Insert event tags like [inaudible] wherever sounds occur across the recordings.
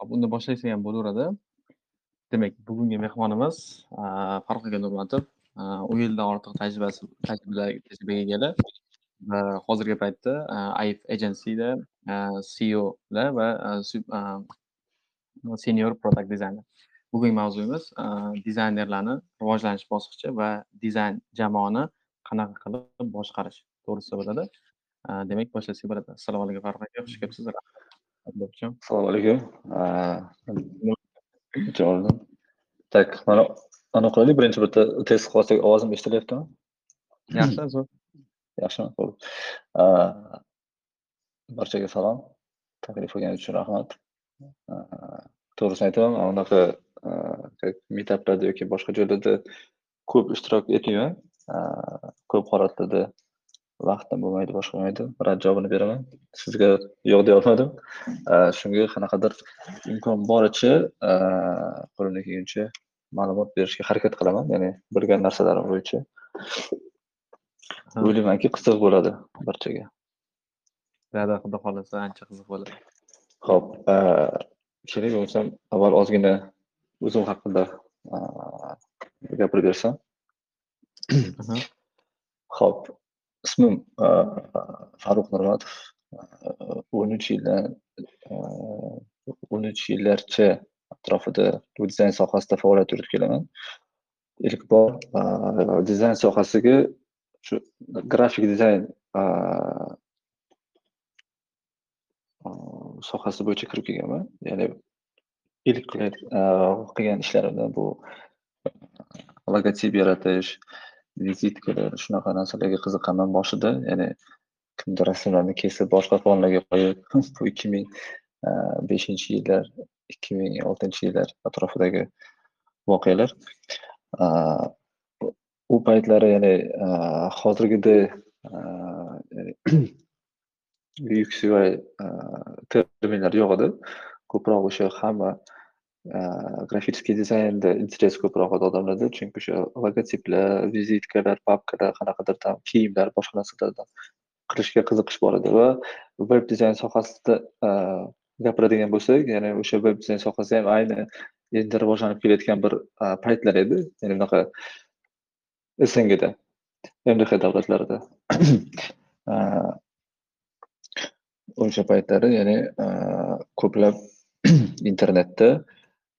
Hop, unda boshlasak ham bo'laveradi. Demak, bugungi mehmonimiz, aaa, Farruxxaka Nurmatov, o'n yildan ortiq tajribasi tajribaga egalik va hozirgi paytda, IF Aif Agency'da, CEOlar va, senior product dizayner. Bugungi mavzuyimiz, dizaynerlarni rivojlanish bosqichi va dizayn jamoani qanaqa qilib boshqarish to'g'risida bo'ladi. Demak, boshlasak bo'ladi. Assalomu alaykum Farruh aka, xush kelibsiz. Adibjon. Assalomu alaykum. Javodim. Tak, mana anaqa qilaylik, birinchi bitta test qilsak ovozim eshitilyaptimi? Yaxshi, zo'r. Yaxshimi? Xo'p. Barchaga salom. Taklif qilganingiz uchun rahmat. To'g'risini aytaman, man unaqa как meetuplarda yoki boshqa joylarda ko'p ishtirok etmayman. Ko'p holatlarda vaqtim bo'lmaydi, boshqa bo'lmaydi. Rad javobini beraman. Sizga yo'q deya olmadim. Shunga qanaqadir imkon boricha, qo'limdan kelguncha ma'lumot berishga harakat qilaman, ya'ni bilgan narsalarim bo'yicha. Ha. O'ylaymanki, qiziq bo'ladi barchaga. Dada, xudo xohlasa ancha qiziq bo'ladi. Aaa, kerak bo'lsam avval ozgina o'zim haqida, gapirib bersam. Aha. Ismim, e, Farruh Nurmatov. E, aaa, 13 yildan, e, aaa, 13 yillarcha atrofida dizayn sohasida faoliyat yuritib kelaman. Ilk bor, dizayn sohasiga shu grafik dizayn, sohasi bo'yicha kirib kelganman. Ya'ni ilk qilgan ishlarimdan bu logotip yaratish, vizitkalar, shunaqa narsalarga qiziqqanman boshida. Ya'ni kimdir rasmlarni kesib boshqa fonlarga qo'yib, [laughs] bu 2005 e, yillar, 2006 yillar atrofidagi voqealar. E, u paytlari ya'ni, e, aaa, hozirgidek, ya'ni [clears throat] terminlar yo'q edi. Ko'proq o'sha hamma, grafический dizaynda interes ko'proq edi odamlarda. Chunki o'sha logotiplar, vizitkalar, papkalar, qanaqadir там kiyimlar, boshqa narsalardan qilishga qiziqish bor edi va veb dizayn sohasida, gapiradigan bo'lsak, ya'ni o'sha veb dizayn sohasi ham ayni endi rivojlanib kelayotgan bir, paytlar edi. Ya'ni bunaqa SNGda, MDH davlatlarida. O'sha paytlari ya'ni, ko'plab internetda,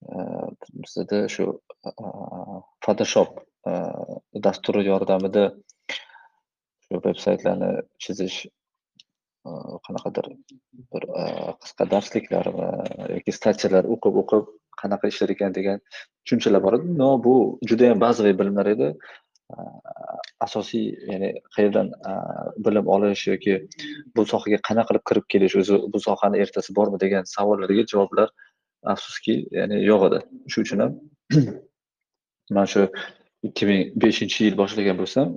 aaa, bizada shu, Photoshop, dasturi yordamida shu veb-saytlarni chizish, qanaqadir bir, qisqa darsliklarmi yoki statiyalar o'qib-o'qib qanaqa ishlar ekan degan tushunchalar bor edi. No, bu judayam bazaviy bilimlar edi. Asosiy ya'ni qayerdan, bilim olish yoki bu sohaga qanaqa qilib kirib kelish, o'zi bu sohani ertasi bormi degan savollarga javoblar afsuski, ya'ni yo'q edi. Shu uchun ham [clears throat] man shu 2005-yil boshlagan bo'lsam,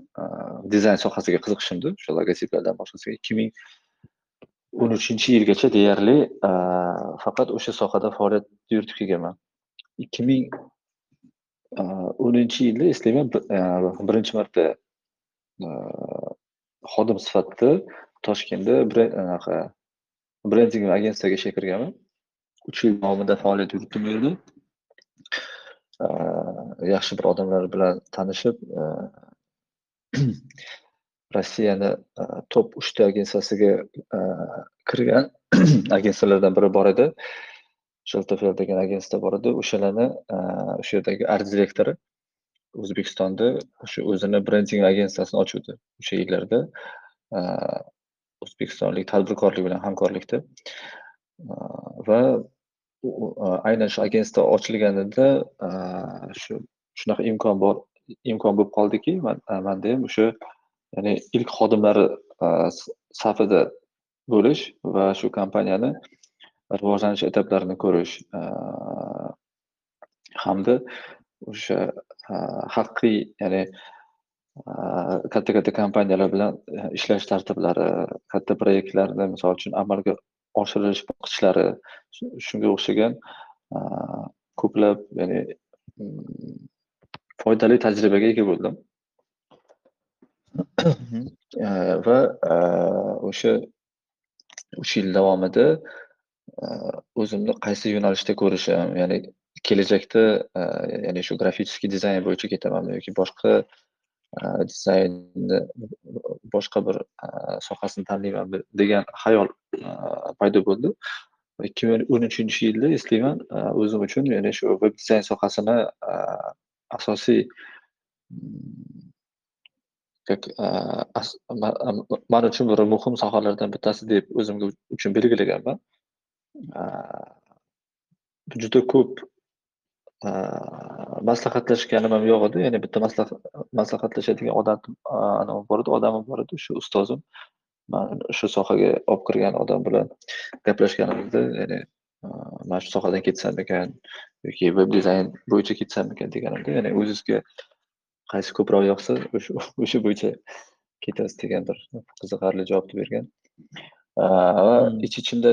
dizayn sohasiga qiziqishimdi. O'sha logotiplardan boshlasa 2013-yilgacha deyarli, faqat o'sha sohada faoliyat yuritib kelganman. 2010-yilda eslayman, birinchi marta, xodim sifatida Toshkentda bren anaqa brending agensiyaga ishga kirganman. Uch yil davomida faoliyat yuritdim u yerda. Yaxshi bir odamlar bilan tanishib, [clears throat] Rossiyani, top 3 ta agensiyasiga, kirgan [clears throat] agensiyalardan biri bor edi. Shelterfield degan agentsiya bor edi. O'shalarni, o'sha yerdagi art direktori O'zbekistonda shu o'zini brending agensiyasini ochuvdi o'sha yillarda. O'zbekistonlik tadbirkorlik bilan hamkorlikda. Va u aaa, aynan shu ochilganida, shu shunaqa imkon bor imkon bo'lib qoldiki, manda ham o'sha ya'ni ilk xodimlari, safida bo'lish va shu kompaniyani rivojlanish etaplarini ko'rish, hamda o'sha, haqiqiy ya'ni, katta-katta kompaniyalar bilan, e, ishlash tartiblari, katta proyektlarni misol uchun amalga oshirilish bosqichlari, shunga o'xshagan, ko'plab ya'ni, foydali tajribaga ega bo'ldim. [coughs] E, va, e, o'sha 3 yil davomida, e, o'zimni qaysi yo'nalishda ko'rishim, ya'ni kelajakda, ya'ni shu grafический dizayn bo'yicha ketamanmi yoki boshqa Uh, dizaynni boshqa bir uh, sohasini tanlayman degan hayol uh, paydo bo'ldi. ikki ming o'n uchinchi yilda eslayman, o'zim uchun ya'ni shu veb dizayn sohasini asosiy mm, как man uchun bir muhim sohalardan bittasi deb o'zimga uchun belgilaganman. Juda ko'p maslahatlashganim ham yo'q edi. Ya'ni bitta maslahatlashadigan odam anavi bor edi, odamim bor edi, shu ustozim. Man shu sohaga olib kirgan odam bilan gaplashganimizda, ya'ni man shu sohadan ketsam ekan yoki veb dizayn bo'yicha ketsamikan deganimda, ya'ni o'zingizga qaysi ko'proq yoqsa, [laughs] o'sha bo'yicha ketasiz degan bir qiziqarli javobni bergan. Va ich ichimda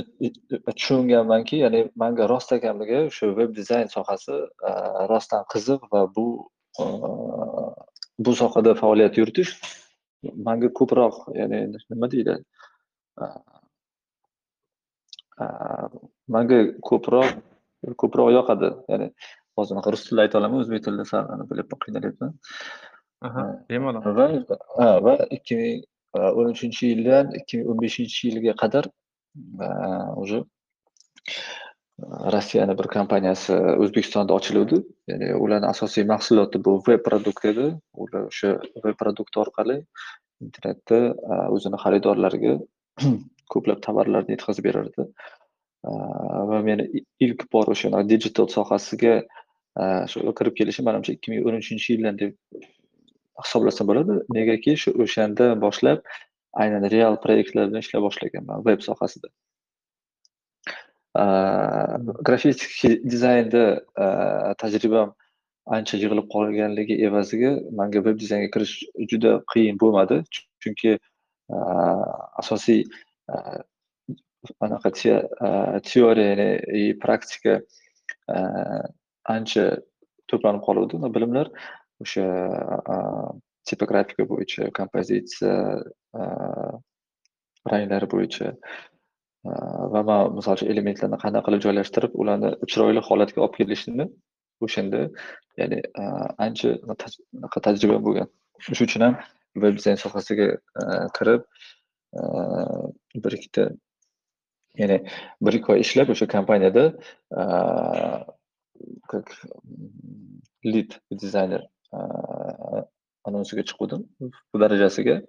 tushunganmanki, ya'ni manga rost ekanligi shu veb dizayn sohasi rostdan qiziq va bu bu sohada faoliyat yuritish manga ko'proq, ya'ni nima deydi, manga ko'proq ko'proq yoqadi. Ya'ni hozir rus tilida ayta olaman, o'zbek tilida sal bilyapman, qiynalyapman. Bemalol. Va ha, o'n 2013 yildan 2015 yilga qadar уже э, Rossiyani bir kompaniyasi O'zbekistonda ochiluvdi. Ya'ni ularni asosiy mahsuloti bu web produkt edi. Ular o'sha web produkt orqali internetda e, o'zini xaridorlariga [clears throat] ko'plab tovarlarni yetkazib berardi. E, va meni ilk bor o'sha digital sohasiga e, shu kirib kelishim manimcha 2013 yildan deb hisoblasa bo'ladi. Negaki shu o'shanda boshlab aynan real proyektlar bilan ishlay boshlaganman veb sohasida. grafik dizaynda tajribam ancha yig'ilib qolganligi evaziga menga veb dizaynga kirish juda qiyin bo'lmadi. Chunki asosiy anaqa teoriya ya'ni e, praktika ancha to'planib qoluvdi bilimlar o'sha tipografika bo'yicha, kompozitsiya ranglar bo'yicha va man misol uchun elementlarni qanday qilib joylashtirib, ularni chiroyli holatga olib kelishni o'shanda ya'ni ancha tajribam bo'lgan. Shuning uchun ham veb dizayn sohasiga kirib bir ikkita ya'ni bir ikki oy ishlab o'sha kompaniyada как lead dizayner anonsiga chiquvdim bu darajasiga.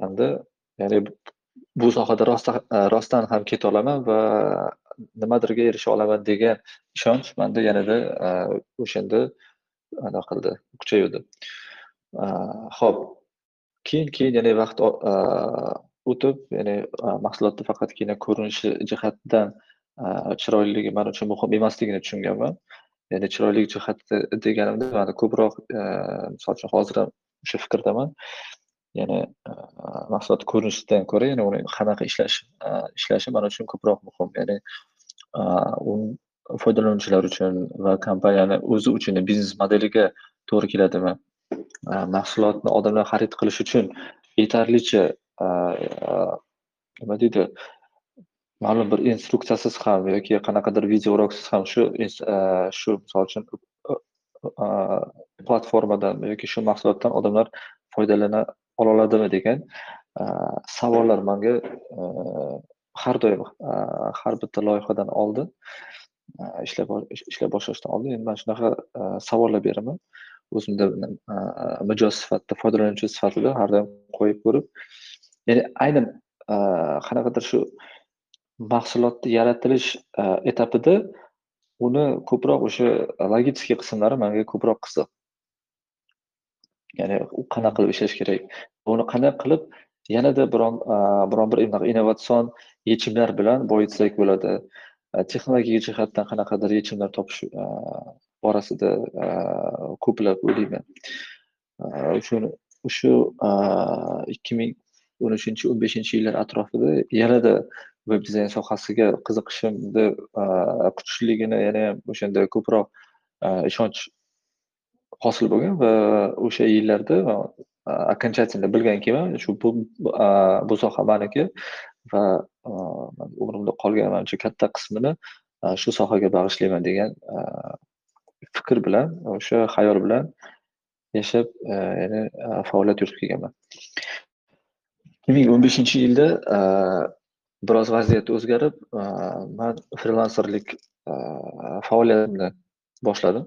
Hamda ya'ni bu sohada rostdan ham keta olaman va nimadirga erisha olaman degan ishonch manda yanada o'shanda anaqa qildi kuchayuvdi. Ho'p keyin keyin ya'ni vaqt o'tib ya'ni mahsulotni faqatgina ko'rinishi jihatidan chiroyliligi man uchun muhim emasligini tushunganman. Ya'ni chiroyli jihati deganimda mana ko'proq e, misol uchun hozir ham o'sha fikrdaman. Ya'ni e, mahsulot ko'rinishidan ko'ra ya'ni uni qanaqa ishlash e, ishlashi man uchun ko'proq muhim. Ya'ni u foydalanuvchilar uchun va kompaniyani o'zi uchun biznes modeliga to'g'ri keladimi? Mahsulotni odamlar xarid qilish uchun yetarlicha nima deydi? Ma'lum bir instruksiyasiz ham yoki qanaqadir video uroksiz ham shu shu misol uchun platformadan yoki shu mahsulotdan odamlar foydalana ola oladimi degan savollar manga har doim har bitta loyihadan oldin ishlab ishlab boshlashdan oldin endi man shunaqa savollar beraman. O'zimda mijoz sifatida foydalanuvchi sifatida har doim qo'yib ko'rib ya'ni aynan qanaqadir shu mahsulotni yaratilish e, etapida uni ko'proq o'sha logistika qismlari menga ko'proq qiziq. Ya'ni u qanaqa qilib ishlash kerak, uni qanday qilib yanada biron e, biron bir innovatsion yechimlar bilan boyitsak bo'ladi. E, Texnologik jihatdan qanaqadir yechimlar topish borasida ko'plab o'ylayman. Uchun shu ikki ming o'n uchinchi o'n beshinchi yillar atrofida yanada veb dizayn sohasiga qiziqishimni e, kuchliligini yanayam o'shanda ko'proq e, ishonch hosil bo'lgan va o'sha yillarda e, окончательно bilgankiman shu bu bu soha maniki va umrimda qolgan manimcha katta qismini shu sohaga bag'ishlayman degan fikr bilan, o'sha xayol bilan yashab, ya'ni faoliyat yuritib kelganman. ikki ming o'n beshinchi yilda biroz vaziyat o'zgarib, e, man frilanserlik e, faoliyatimni boshladim.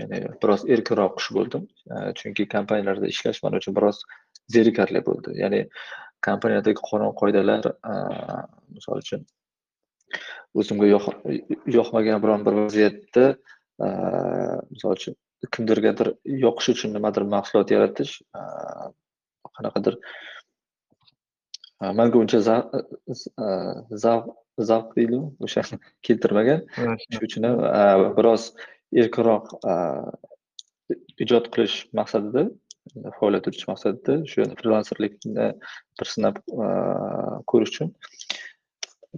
Ya'ni biroz erkinroq qush bo'ldim. E, chunki kompaniyalarda ishlash man uchun biroz zerikarli bo'ldi. Ya'ni kompaniyadagi qonun-qoidalar, misol uchun o'zimga yoqmagan biron bir vaziyatda, misol uchun kimdirgadir yoqish uchun nimadir mahsulot yaratish, qanaqadir manga uncha zavq zavq deydimi, o'shani [laughs] keltirmagan. Shuning uchun ham biroz erkinroq ijod qilish maqsadida, faoliyat yuritish maqsadida shu frilanserlikni bir sinab ko'rish uchun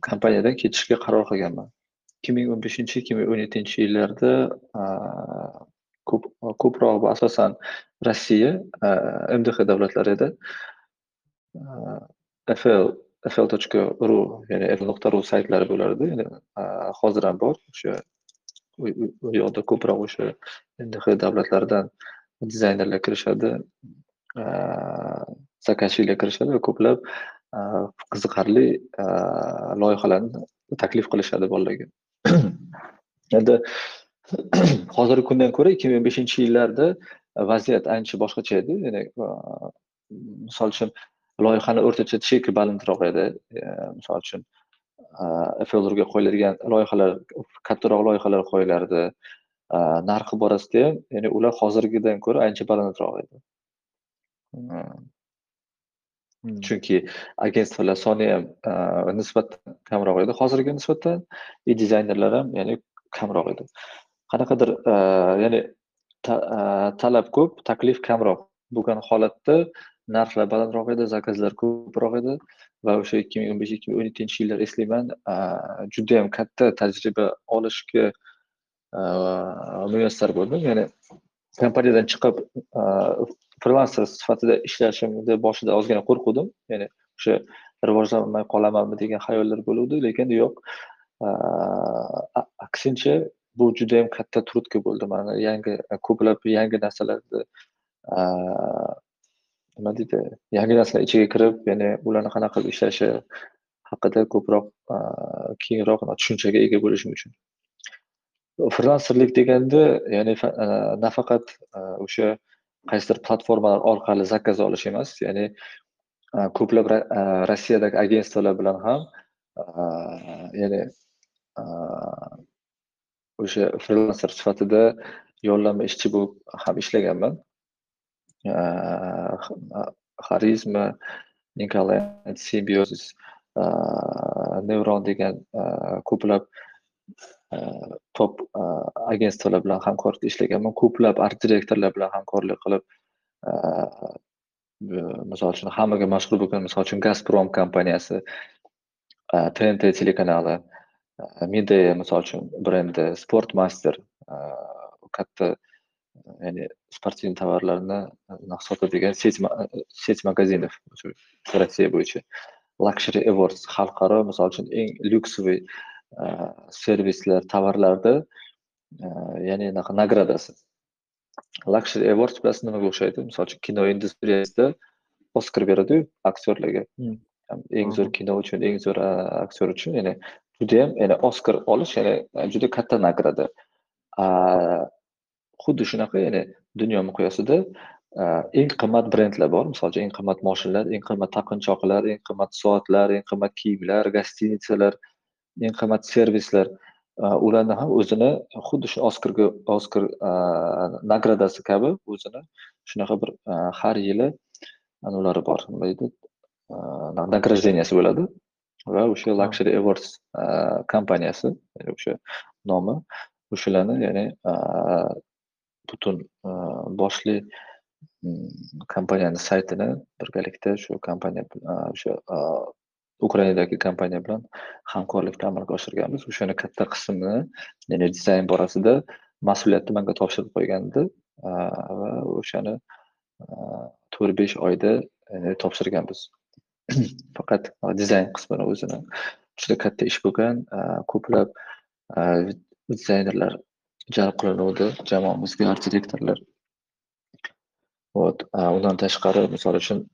kompaniyadan ketishga qaror qilganman. ikki ming o'n beshinchi ikki ming o'n yettinchi yillarda ko'p ko'proq bu asosan Rossiya, MDH davlatlari fl FL ru ya'ni fl.ru saytlari bo'lardi. Ya'ni hozir ham bor. O'sha u yoqda ko'proq o'sha ndx davlatlaridan dizaynerlar kirishadi, zaказчиlar kirishadi va ko'plab qiziqarli loyihalarni taklif qilishadi bolalarga. [clears throat] Endi [clears throat] hozirgi kundan ko'ra ikki ming beshinchi yillarda vaziyat ancha boshqacha edi. Ya'ni misol uchun loyihani o'rtacha cheki balandroq edi. Misol uchun FLRga qo'yiladigan loyihalar kattaroq loyihalar qo'yilardi. Narxi borasida ham, ya'ni ular hozirgidan ko'ra ancha balandroq edi. Chunki agentstvalar soni ham nisbatan kamroq edi hozirgiga nisbatan, и dizaynerlar ham ya'ni kamroq edi. Qanaqadir ya'ni talab ko'p, taklif kamroq bo'lgan holatda narxlar balandroq edi, zakazlar ko'proq edi va o'sha ikki ming o'n besh ikki ming o'n yettinchi yillar eslayman, judayam katta tajriba olishga muyassar bo'ldim. Ya'ni kompaniyadan chiqib frilanser sifatida ishlashimni boshida ozgina qo'rquvdim. Ya'ni o'sha rivojlanmay qolamanmi degan xayollar bo'luvdi, lekin yo'q. Aksincha bu judayam katta turtki bo'ldi. Mana yangi ko'plab yangi narsalarni nima deydi, yangi narsalar ichiga kirib, ya'ni ularni qanaqa qilib ishlashi haqida ko'proq keyinroq tushunchaga ega bo'lishim uchun. Frilanserlik deganda, ya'ni e, nafaqat e, o'sha qaysidir platformalar orqali zakaz olish emas, ya'ni e, ko'plab Rossiyadagi agentstvolar bilan ham ya'ni o'sha frilanser sifatida yollanma ishchi bo'lib ham ishlaganman. Xarizma, Nikolay, simbiozis Neuron degan ko'plab top agentstvalar bilan hamkorlikda ishlaganman. Ko'plab art direktorlar bilan hamkorlik qilib, misol uchun hammaga mashhur bo'lgan, misol uchun Gazprom kompaniyasi, TNT telekanali, Midea misol uchun brendi, Sportmaster katta ya'ni sportивный tovarlarni sotadigan sech sech magazinov Rossiya bo'yicha. Luxury Awards xalqaro misol uchun eng lyuksoviy servislar, tovarlarda ya'ni anaqa nagradasi. Luxury Awards bilasizmi nimaga o'xshaydi? Misol uchun kino industriyasida Oskar beradi-yu aktyorlarga. Eng zo'r kino uchun, eng zo'r aktyor uchun, ya'ni judayam ya'ni Oskar olish ya'ni juda katta nagrada. Xuddi shunaqa ya'ni dunyo miqyosida eng qimmat brendlar bor. Misol uchun eng qimmat moshinalar, eng qimmat taqinchoqlar, eng qimmat soatlar, eng qimmat kiyimlar, gostinitsalar, eng qimmat servislar. Ularni ham o'zini xuddi shu Oskarga Oskar nagradasi kabi o'zini shunaqa bir har yili anavlari bor. Nima deydi? Nagражденияsi bo'ladi. Va o'sha Luxury Awards kompaniyasi, o'sha nomi o'shalarni ya'ni butun e, boshli mm, kompaniyani saytini birgalikda shu kompaniya e, o'sha e, Ukrainadagi kompaniya bilan hamkorlikda amalga oshirganmiz. O'shani katta qismini, ya'ni dizayn borasida mas'uliyatni menga topshirib qo'ygandi va o'shani to'rt besh oyda topshirganmiz. [clears throat] faqat dizayn qismini o'zini juda katta ish bo'lgan. Ko'plab dizaynerlar jalb qilinuvdi jamoamizga, art direktorlar. Вот, undan tashqari misol uchun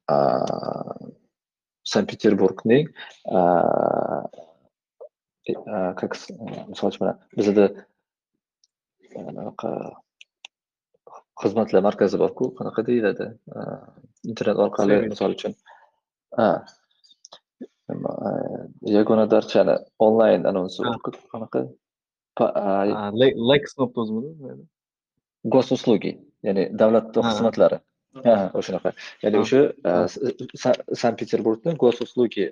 Sankt-Peterburgning как misol uchun mana bizada anaqa xizmatlar markazi borku, qanaqa deyiladi? Internet orqali misol uchun yagona darchani onlayn anonsi qanaqa? Lex o'zimida? Gosuslugi, ya'ni davlat xizmatlari. Ha, o'shanaqa. Ya'ni o'sha Sankt-Peterburgni Gosuslugi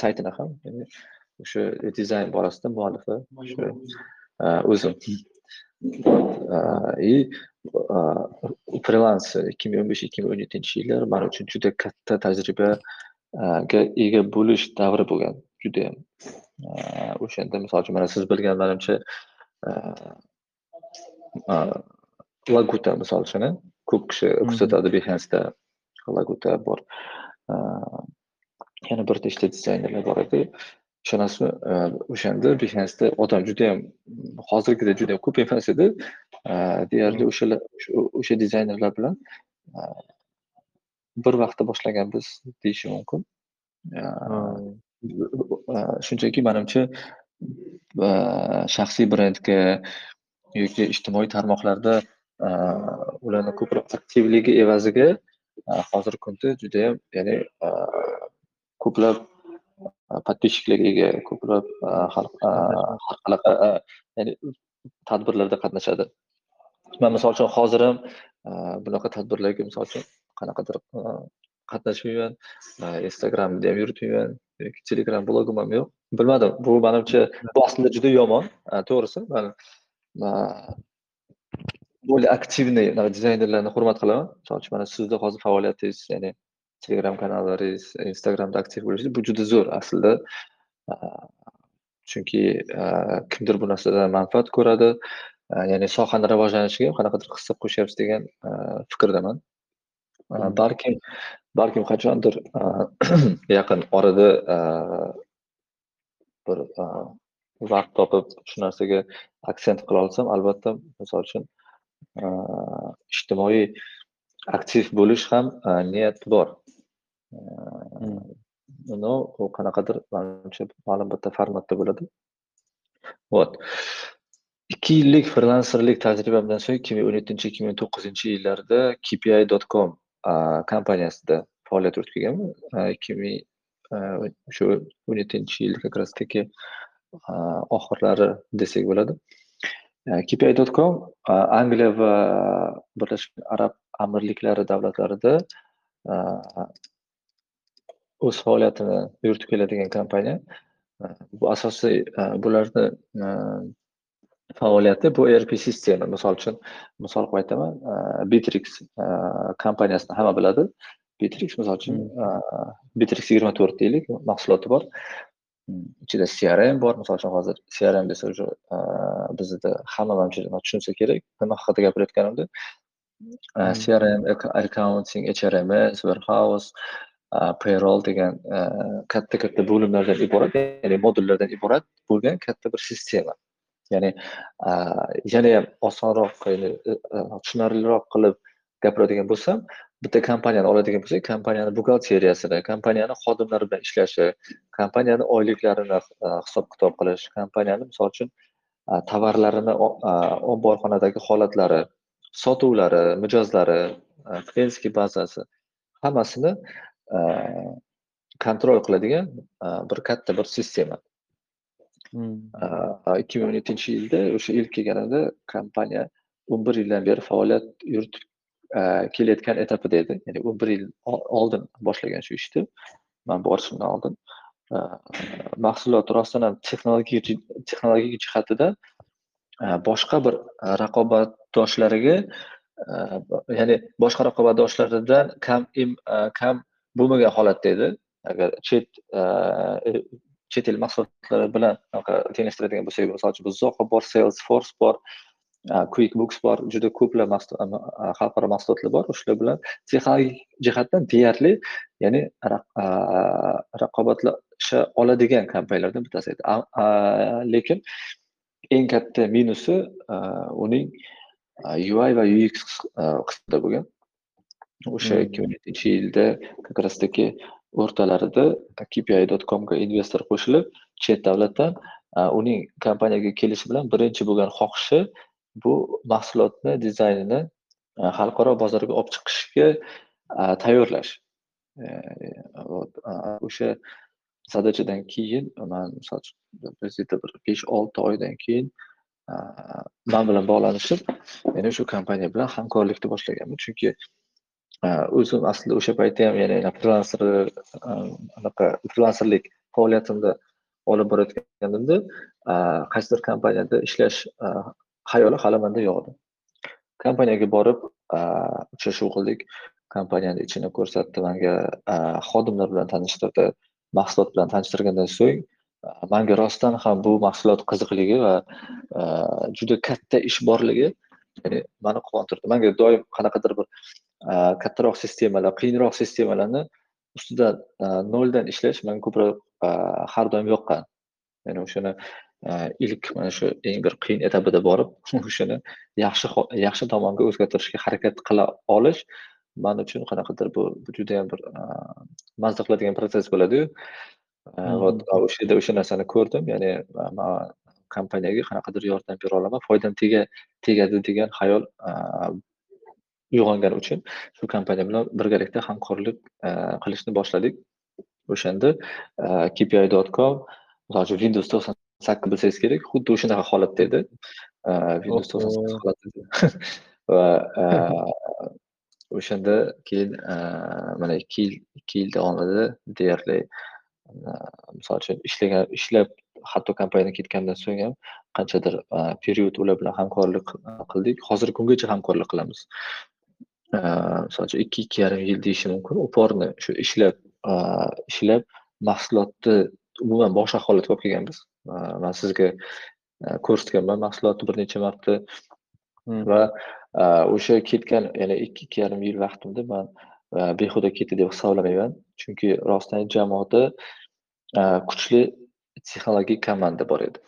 saytini ham, ya'ni o'sha dizayn borasida muallifi o'sha o'zim. И frilans 2015-2017 yillar men uchun juda katta tajribaga ega bo'lish davri bo'lgan. Judayam. O'shanda misol uchun mana siz bilganlarimcha Laguta misol uchun ko'p kishi ko'rsatadi Behance'da Laguta bor. Yana bir nechta dizaynerlar bor edi. Ishonasizmi, o'shanda Behance'da odam judayam hozirgidek judayam ko'p emas edi. Deyarli o'shalar o'sha dizaynerlar bilan bir vaqtda boshlaganmiz deyishim mumkin. Shunchaki menimcha shaxsiy brendga yoki ijtimoiy tarmoqlarda ularni ko'proq aktivligi evaziga hozirgi kunda judayam ya'ni ko'plab подписчикlarga ega, ko'plab har qanaqa ya'ni tadbirlarda qatnashadi. Men misol uchun hozir ham bunaqa tadbirlarga misol uchun qanaqadir qatnashmayman. Instagramda ham yuritmayman yoki Telegram blogim ham yo'q. Bilmadim, bu menimcha bu aslida juda yomon, to'g'risi. Men более aktivniy dizaynerlarni hurmat qilaman. Misol uchun mana sizni hozir faoliyatingiz, ya'ni Telegram kanallaringiz, Instagramda aktiv bo'lishingiz bu juda zo'r aslida. Chunki kimdir bu narsadan manfaat ko'radi. Ya'ni sohani rivojlanishiga qanaqadir hissa qo'shyapsiz degan fikrdaman. Balkim balkim qachondir [clears throat] yaqin orada bir vaqt topib shu narsaga aksent qila olsam, albatta misol uchun ijtimoiy aktiv bo'lish ham niyat bor. Uni u qanaqadir manimcha ma'lum bitta formatda bo'ladi. Вот. 2 yillik frilanserlik tajribamdan so'ng 2017-2019 yillarda KPI.com kompaniyasida faoliyat yuritganman. 2000 o'sha 17 yil как раз таки oxirlari desak bo'ladi. kpi com Angliya va Birlashgan Arab Amirliklari davlatlarida o'z faoliyatini yuritib keladigan kompaniya. Bu asosiy bularni faoliyati bu ERP sistema. Misol uchun, misol qilib aytaman, Bitrix kompaniyasini hamma biladi. Bitrix misol uchun Bitrix 24 deylik, mahsuloti bor. Ichida CRM bor. Misol uchun hozir CRM desa уже bizda hamma manimcha tushunsa kerak, nima haqida gapirayotganimni. CRM, accounting, HRMS, warehouse, payroll degan katta-katta bo'limlardan iborat, ya'ni modullardan iborat bo'lgan katta bir sistema. Ya'ni yana ham osonroq, e, e, tushunarliroq qilib gapiradigan bo'lsam, bitta kompaniyani oladigan bo'lsak, kompaniyani buxgalteriyasini, kompaniyani xodimlari bilan ishlashi, kompaniyani oyliklarini e, hisob-kitob qilish, kompaniyani misol uchun tovarlarini omborxonadagi holatlari, sotuvlari, mijozlari, klientskiy bazasi hammasini kontrol qiladigan bir katta bir sistema. Hmm. 2017 yilda o'sha ilk kelganimda kompaniya 11 yildan beri faoliyat yuritib kelayotgan etapida edi. Ya'ni 11 yil oldin boshlagan shu ishni. Men borishimdan oldin. Mahsulot rostdan ham texnologik texnologik jihatida boshqa bir raqobatdoshlariga ya'ni boshqa raqobatdoshlaridan kam kam bo'lmagan holatda edi. Agar chet chet el mahsulotlari bilan tenglashtiradigan bo'lsak, misol uchun Zoho bor, Salesforce bor, QuickBooks bor, juda ko'plab xalqaro mahsulotlar bor. Shular bilan texnologik jihatdan deyarli, ya'ni raqobatlasha oladigan kompaniyalardan bittasi edi. Lekin eng katta minusi uning UI va UX qismida bo'lgan. O'sha 2007-yilda как раз таки o'rtalarida KPI.comga investor qo'shilib, chet davlatdan uning kompaniyaga kelishi bilan birinchi bo'lgan xohishi bu mahsulotni dizaynini xalqaro bozorga olib chiqishga tayyorlash. E, o'sha zadachadan keyin man misol uchun bizda bir 5-6 oydan keyin man bilan bog'lanishib, men shu kompaniya bilan hamkorlikni boshlaganman. Chunki o'zim aslida o'sha paytda ham ya'ni frilanser anaqa frilanserlik faoliyatimda olib borayotganimda qaysidir kompaniyada ishlash hayoli hali menda yo'q edi. Kompaniyaga borib uchrashuv qildik. Kompaniyani ichini ko'rsatdi menga, xodimlar bilan tanishtirdi. Mahsulot bilan tanishtirgandan so'ng menga rostdan ham bu mahsulot qiziqligi va juda katta ish borligi mani meni quvontirdi. Menga doim qanaqadir bir kattaroq sistemalar, qiyinroq sistemalarni ustida noldan ishlash menga ko'proq har doim yoqqan. Ya'ni o'shani ilk mana shu eng bir qiyin etapida borib, [laughs] o'shani yaxshi yaxshi tomonga o'zgartirishga harakat qila olish men uchun qanaqadir bu judayam bir mazza qiladigan prosess bo'ladi-yu. Вот o'sha yerda o'sha narsani ko'rdim. Ya'ni man kompaniyaga qanaqadir yordam bera olaman, foydam tegadi degan xayol uyg'ongani uchun shu kompaniya bilan birgalikda hamkorlik qilishni boshladik. O'shanda KPI.com misol uchun Windows 98 bilsangiz kerak, xuddi o'shanaqa holatda edi. Windows 98 holatida. [laughs] Va o'shanda keyin mana 2 yil 2 yil davomida deyarli misol uchun ishlagan ishlab hatto kompaniyadan ketgandan so'ng ham qanchadir period ular bilan hamkorlik qildik. Hozirgi kungacha hamkorlik qilamiz. Misol uchun 2-2,5 yil deyishim mumkin. Uporni shu ishlab ishlab mahsulotni umuman boshqa holatga olib kelganmiz. Man sizga ko'rsatganman mahsulotni bir necha marta va o'sha ketgan yana 2-2,5 yil vaqtimda man behuda ketdi deb hisoblamayman. Chunki rostdan jamoada kuchli texnologik komanda bor edi.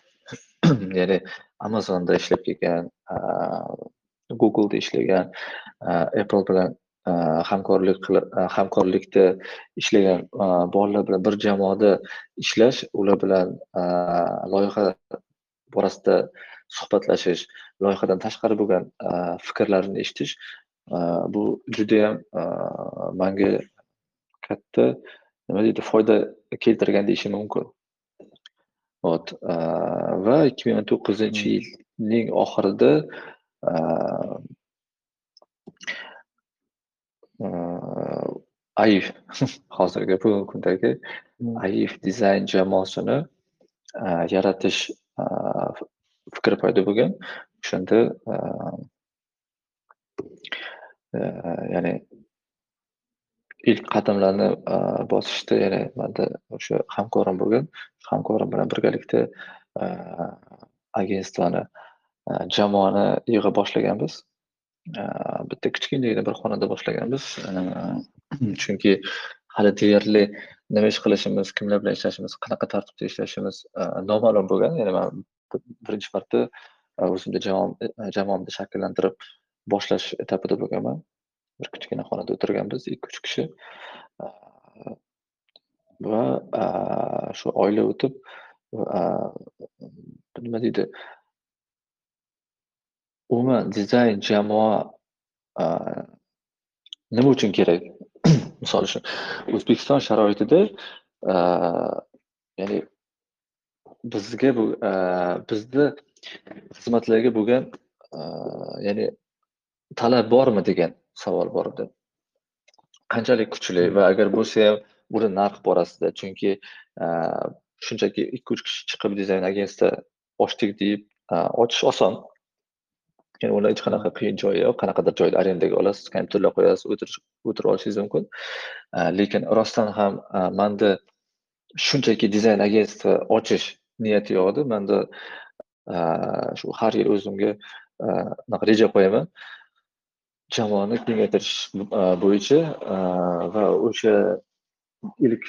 [clears throat] Ya'ni Amazonda ishlab kelgan, Google'da ishlagan, Apple bilan hamkorlik qilib hamkorlikda ishlagan bolalar bilan bir jamoada ishlash, ular bilan loyiha borasida suhbatlashish, loyihadan tashqari bo'lgan fikrlarini eshitish bu judayam menga katta nima deydi foyda keltirgan deyishim mumkin. Вот va 2019-yilning oxirida AIF [laughs] hozirgi bugungi kundagi AIF dizayn jamoasini yaratish fikri paydo bo'lgan. O'shanda ya'ni ilk qadamlarni bosishda ya'ni menda o'sha hamkorim bo'lgan. Hamkorim bilan birgalikda agentstvani Э, jamoani yig'a boshlaganmiz. Э, bitta kichkinagina bir xonada boshlaganmiz. Э, [clears throat] chunki hali deyarli nima ish qilishimiz, kimlar bilan ishlashimiz, qanaqa tartibda ishlashimiz e, noma'lum bo'lgan. Ya'ni man birinchi marta e, o'zimda e, jamoamni shakllantirib boshlash etapida bo'lganman. Bir kichkina xonada o'tirganmiz 2-3 kishi. Va shu oila o'tib nima deydi umuman dizayn jamoa nima uchun kerak? Misol uchun O'zbekiston sharoitida ya'ni bizga bu bizni xizmatlarga bo'lgan ya'ni talab bormi degan savol bor edi. Qanchalik kuchli va agar bo'lsa ham uni narx borasida chunki shunchaki 2-3 kishi chiqib dizayn agentsiyasi ochdik deb ochish oson. Ya'ni uni hech qanaqa qiyin joyi yo'q. Qanaqadir joyda arendaga olasiz, kompyuterlar qo'yasiz, o'tirib olishingiz mumkin. Lekin rostdan ham menda shunchaki dizayn agentstva ochish niyati yo'q edi. Menda shu har yil o'zimga anaqa reja qo'yaman. Jamoani kengaytirish bo'yicha va o'sha ilk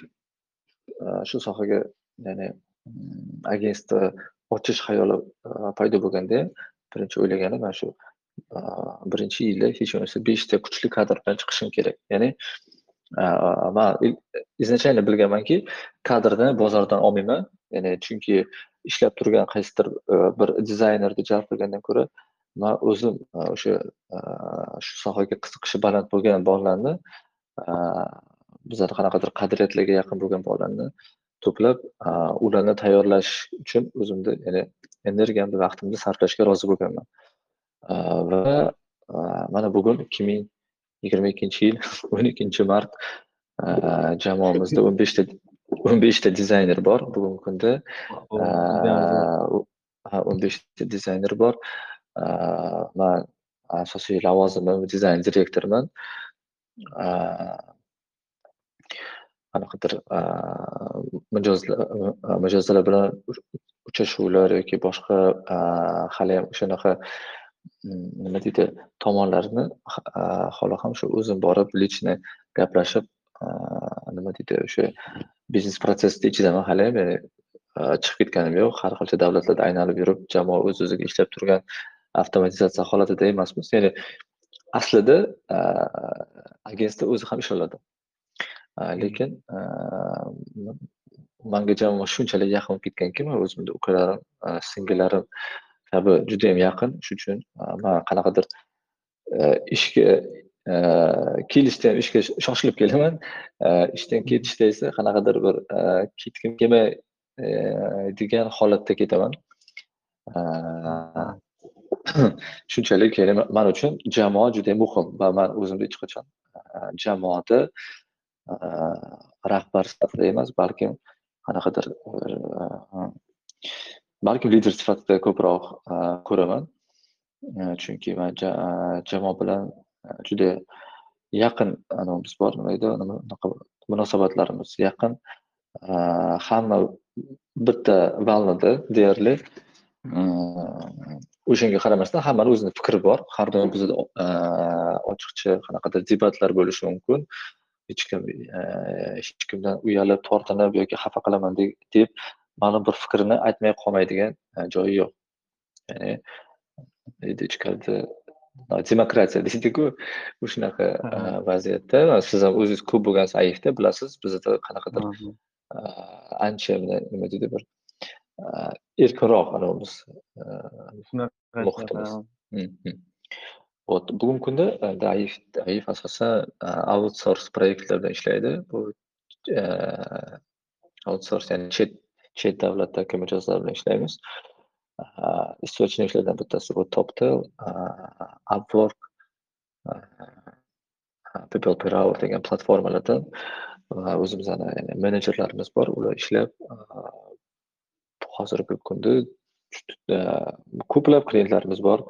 shu sohaga ya'ni mm, agentstva ochish xayoli paydo bo'lganda birinchi o'ylaganim mana shu birinchi yili hech bo'lmasa beshta kuchli kadr bilan chiqishim kerak. Ya'ni man изначально bilganmanki, kadrni bozordan olmayman. Ya'ni chunki ishlab turgan qaysidir e, bir dizaynerni jalb qilgandan ko'ra, man o'zim e, o'sha e, shu sohaga qiziqishi baland bo'lgan bolalarni bizada qanaqadir qadriyatlarga yaqin bo'lgan bolalarni to'plab, ularni tayyorlash uchun o'zimni ya'ni energiyamni, vaqtimni sarflashga rozi bo'lganman. Va mana bugun 2022 yil [laughs] 12 mart jamoamizda 15 ta 15 ta dizayner bor bugungi kunda. 15 ta dizayner bor. Man asosiy lavozimim dizayn direktoriman. Qanaqadir mijozlar bilan uchrashuvlar yoki boshqa haliyam o'shanaqa mm, nima deydi tomonlarni hali ham shu o'zim borib лично gaplashib nima deydi o'sha biznes protsessni ichidaman haliyam ya'ni chiqib ketganim yo'q. Har xil davlatlarda aylanib yurib jamoa o'z o'ziga ishlab turgan avtomatizatsiya holatida emasmiz. Ya'ni aslida agentство o'zi ham ishlay lekin manga jamoa shunchalik yaqin bo'lib ketganki man o'zimni ukalarim singillarim kabi judayam yaqin shuning uchun man qanaqadir ishga kelishda ham ishga shoshilib kelaman ishdan ketishda esa qanaqadir bir ketgim kelmaydigan holatda ketaman shunchalik ya'ni man uchun jamoa juda muhim va man o'zimni hech qachon jamoada rahbar sifatida emas balkim qanaqadir balkim lider sifatida ko'proq э, ko'raman. Э, chunki man э, jamoa bilan juda yaqin anavimiz bor. Nima deydi unaqa munosabatlarimiz yaqin. Hamma bitta valnada deyarli mm, o'shanga qaramasdan hammani o'zini fikri bor. Har doim bizda e, ochiqcha qanaqadir debatlar bo'lishi mumkin. Hech kim hech kimdan uyalib tortinib yoki xafa qilaman deb ma'lum bir fikrni aytmay qolmaydigan joyi yo'q. Ya'ni deydi ichkarida demokratiya deydiku shunaqa vaziyatda. Siz ham o'zingiz ko'p bo'lgansiz aifda bilasiz bizada qanaqadir ancha nima deydi bir erkinroq anavimiz muhitimiz вот bugungi kunda daif daif asosan outsource proyektlar bilan ishlaydi bu outsource ya'ni chet chet davlatdagi mijozlar bilan ishlaymiz источникlardan bittasi bu toptel upwork people per hour degan platformalardan va o'zimizni ya'ni menejerlarimiz bor ular ishlab hozirgi kunda ko'plab klientlarimiz bor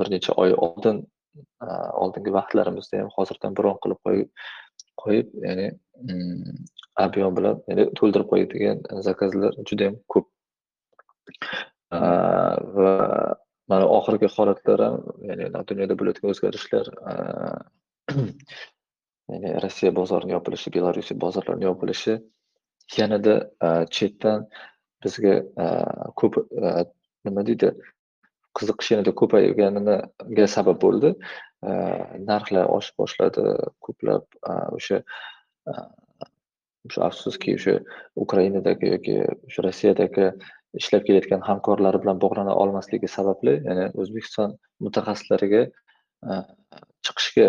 bir necha oy oldin e, oldingi vaqtlarimizda ham hozirdan bron qilib qo'yib qo'yib ya'ni mm, объем bilan ya'ni to'ldirib qo'yadigan zakazlar juda yam ko'p. E, va mana oxirgi holatlar ham ya'ni dunyoda bo'layotgan o'zgarishlar e, [clears throat] ya'ni rossiya bozorining yopilishi belorussiya bozorlarining yopilishi yanada chetdan bizga ko'p nima deydi qiziqish yanada ko'payganiga sabab bo'ldi. Narxlar oshib boshladi ko'plab e, o'sha e, o'sha afsuski o'sha ukrainadagi yoki o'sha rossiyadagi ishlab kelayotgan hamkorlari bilan bog'lana olmasligi sababli ya'ni o'zbekiston mutaxassislariga e, chiqishga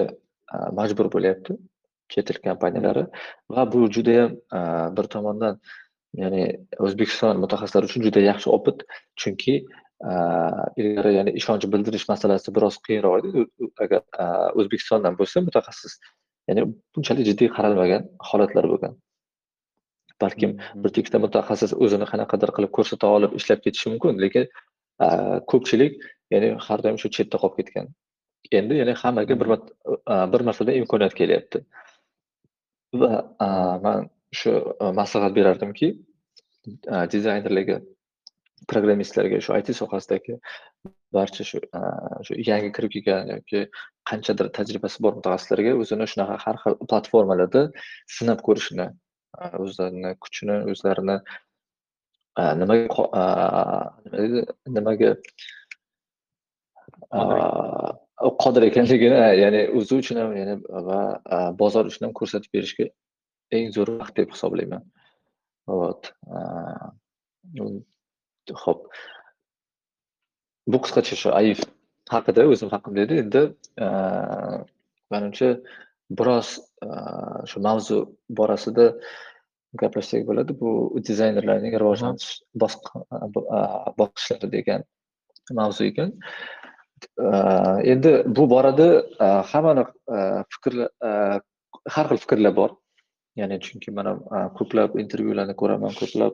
majbur bo'lyapti chet el kompaniyalari va bu judayam bir tomondan ya'ni o'zbekiston mutaxassislari uchun juda yaxshi opit. Chunki ilgari ya'ni ishonch bildirish masalasi biroz qiyinroq edi agar o'zbekistondan bo'lsa mutaxassis ya'ni bunchalik jiddiy qaralmagan holatlar bo'lgan balkim bir ikkita mutaxassis o'zini qanaqadir qilib ko'rsata olib ishlab ketishi mumkin lekin ko'pchilik ya'ni har doim shu chetda qolib ketgan endi ya'ni hammaga bir bir martadan imkoniyat kelyapti va man shu maslahat berardimki dizaynerlarga programmistlarga, shu IT sohasidagi barcha shu shu yangi kirib kelgan yoki qanchadir tajribasi bor mutaxassislarga o'zini shunaqa har xil platformalarda sinab ko'rishni, o'zlarini kuchini, o'zlarini nimaga nimaga qodir ekanligini, ya'ni o'zi uchun ham, ya'ni va bozor uchun ham ko'rsatib berishga eng zo'r vaqt deb hisoblayman. Вот. Xo'p. Bu qisqacha shu AIF haqida, o'zim haqimda edi. Endi manimcha biroz shu mavzu borasida gaplashsak bo'ladi. Bu dizaynerlarning rivojlanish bosqichlari degan mavzu ekan. Endi bu borada hammani fikrlar har xil fikrlar bor. Ya'ni chunki mana ko'plab intervyularni ko'raman, ko'plab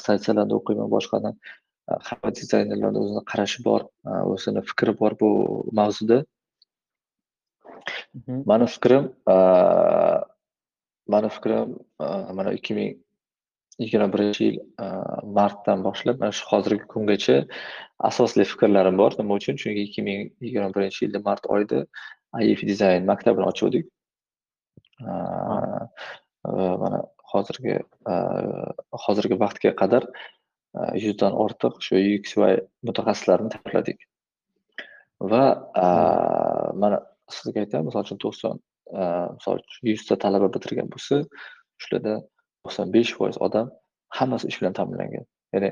statsiyalarni o'qiyman, boshqani. Hamma dizaynerlarni o'zini qarashi bor, o'zini fikri bor bu mavzuda. Mani fikrim mani fikrim mana 2021 yil martdan boshlab mana shu hozirgi kungacha asosli fikrlarim bor. Nima uchun? Chunki 2021 yilda mart oyida AIF dizayn maktabini ochgandik. mana hozirgi hozirgi vaqtga qadar 100 dan ortiq shu UX va mutaxassislarini tayyorladik. Va mana sizga aytaman, misol uchun 90 misol uchun 100 ta talaba bitirgan bo'lsa, shularda 95% odam hammasi ish bilan ta'minlangan. Ya'ni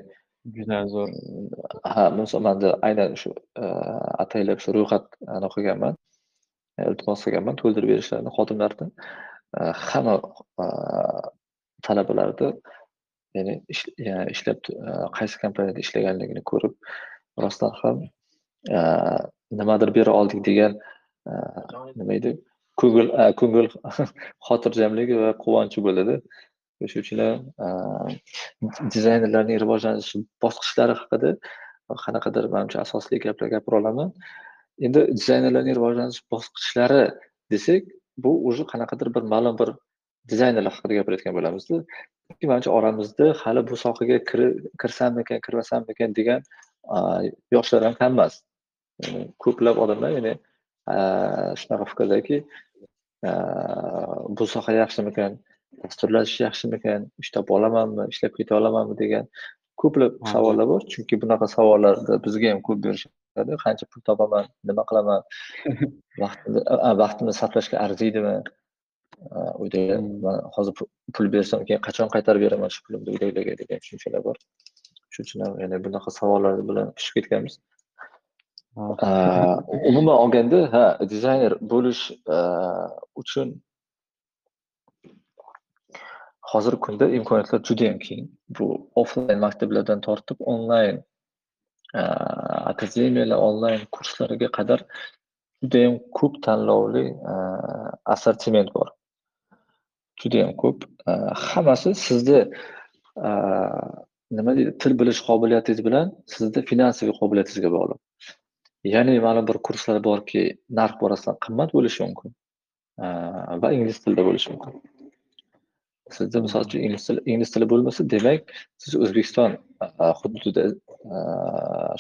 juda zo'r. Ha, menda aynan shu ataylab shu ro'yxatni qilganman. Iltimos qilganman to'ldirib berishlarini xodimlardan. hamma talabalarni ya'ni ishlab e, qaysi kompaniyada ishlaganligini ko'rib, rostdan ham e, nimadir bera oldik degan e, nima deydi ko'ngil ko'ngil [laughs] xotirjamligi va quvonchi bo'ladi. Shuning uchun ham dizaynerlarning rivojlanish bosqichlari haqida qanaqadir manimcha asosli gaplar gapira olaman. Endi dizaynerlarning rivojlanish bosqichlari desak, bu уже qanaqadir bir ma'lum bir dizaynerlar haqida gapirayotgan bo'lamizda. Manimcha oramizda hali bu sohaga kirsammikan, kirmasammikan degan yoshlar ham kam emas. Ko'plab odamlar ya'ni shunaqa fikrdaki, bu soha yaxshimikan, dasturlash yaxshimikan, ish topa olamanmi, ishlab keta olamanmi degan ko'plab savollar bor. Chunki bunaqa savollarni bizga ham ko'p berishadi. Qancha pul topaman, nima qilaman, [laughs] vaqtimni vaqtimni sarflashga arziydimi? Uyda hozir pul bersam keyin qachon qaytarib beraman shu pulimni uydagilarga degan tushunchalar bor. Shuning uchun ham ya'ni bunaqa savollar bilan pishib ketganmiz. Umuman olganda, ha, dizayner bo'lish uchun hozirgi kunda imkoniyatlar juda ham keng. Bu offlayn maktablardan tortib onlayn akademiyalar, onlayn kurslariga qadar juda ham ko'p tanlovli assortiment bor. Judayam ko'p. Э, hammasi sizni э, nima deydi, til bilish qobiliyatingiz bilan sizni finansiy qobiliyatingizga bog'liq. Ya'ni ma'lum bir kurslar borki, narx borasida qimmat bo'lishi mumkin э, va ingliz tilida bo'lishi mumkin. Sizda misol uchun ingliz tili ingliz tili bo'lmasa, demak, siz O'zbekiston hududida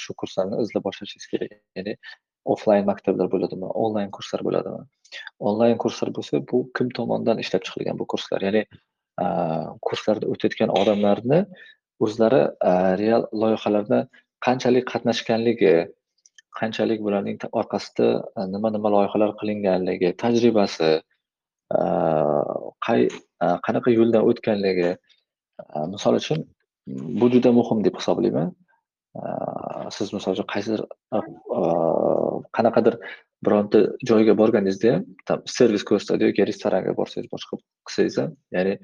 shu kurslarni izlab boshlashingiz kerak. Ya'ni offlayn maktablar bo'ladimi, onlayn kurslar bo'ladimi? Onlayn kurslar bo'lsa, bu kim tomonidan ishlab chiqilgan bu kurslar? Ya'ni kurslarda o'tayotgan odamlarni o'zlari real loyihalarda qanchalik qatnashganligi, qanchalik bularning orqasida nima-nima loyihalar qilinganligi, tajribasi, qay qanaqa yo'ldan o'tganligi, misol uchun bu juda muhim deb hisoblayman. Siz misol uchun qaysidir qanaqadir bironta joyga borganingizda ham, servis ko'rsatadi yoki restoranga borsangiz, boshqa qilsangiz ham, ya'ni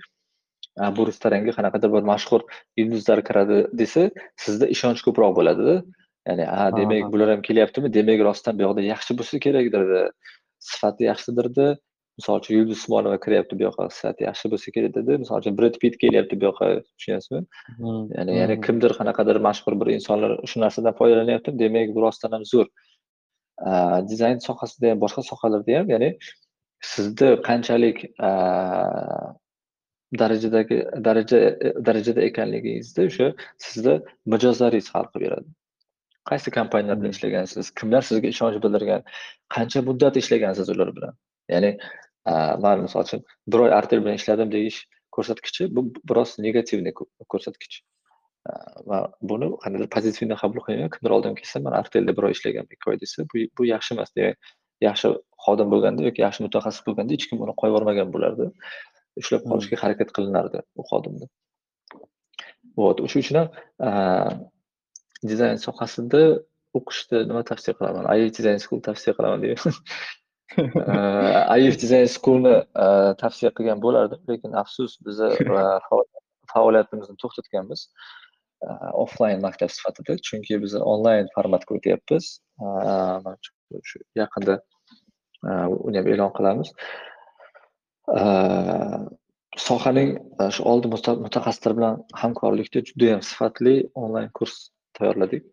bu restoranga qanaqadir bir mashhur yulduzlar kiradi desa, sizda ishonch ko'proq bo'ladida. Ya'ni, ha, demak bular ham kelyaptimi, demak rostdan bu yoqda yaxshi bo'lsa kerakdir-da, sifati yaxshidir-da. Misol uchun Yulduz Usmonova kiryapti bu yoqqa, sifati yaxshi bo'lsa kerak-da. Misol uchun Brad Pitt kelyapti bu yoqqa, tushunyapsizmi? Ya'ni ya'ni kimdir qanaqadir mashhur bir insonlar shu narsadan foydalanyapti, demak bu rostdan ham zo'r. Dizayn sohasida ham, boshqa sohalarda ham, ya'ni sizda qanchalik darajadagi daraja darajada ekanligingizda o'sha sizda mijozlaringiz hal qilib beradi. Qaysi kompaniyalar bilan Mmm. ishlagansiz? Kimlar sizga ishonch bildirgan? Qancha muddat ishlagansiz ular bilan? Ya'ni, man misol uchun bir oy Artel bilan ishladim deyish ko'rsatkichi bu biroz negativniy ko'rsatkich. Va buni qandaydir pozitivniy qabul qilmayman. Kimdir oldimga kelsa, man Artelda bir oy ishlaganman, 2 oy desa, bu bu yaxshi emas. Demak, yaxshi xodim bo'lganda yoki yaxshi mutaxassis bo'lganda hech kim uni qo'yib yubormagan bo'lardi. Ushlab qolishga harakat qilinardi u xodimni. Вот, o'sha uchun ham dizayn sohasida o'qishda nima tavsiya qilaman? IF Design School tavsiya qilaman deyman. IF Design Schoolni tavsiya qilgan bo'lardim, lekin afsus biza faoliyatimizni to'xtatganmiz. Offline maktab sifatida, chunki biz onlayn formatga o'tyapmiz. Shu yaqinda uni ham e'lon qilamiz. Sohaning shu oldi mutaxassislar bilan hamkorlikda judayam sifatli onlayn kurs tayyorladik.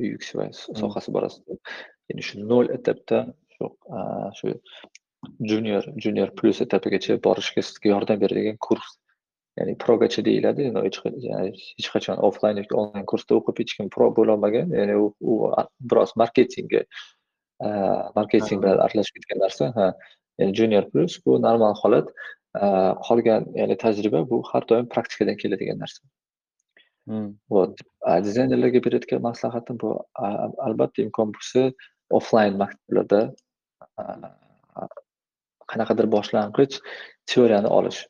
Va sohasi borasida. Ya'ni shu 0 etapdan shu shu junior, junior plus etapigacha borishga sizga yordam beradigan kurs. Ya'ni progacha deyiladi. Hech qachon offlayn yoki onlayn kursda o'qib hech kim pro bo'lolmagan. Ya'ni u biroz marketingga marketing bilan aralashib ketgan narsa. Ha, ya'ni junior plus bu normal holat. Qolgan ya'ni tajriba bu har doim praktikadan keladigan narsa. Mmm. Вот. Dizaynerlarga beradigan maslahatim bu albatta imkon bo'lsa offlayn maktablarda qanaqadir boshlang'ich teoriyani olish.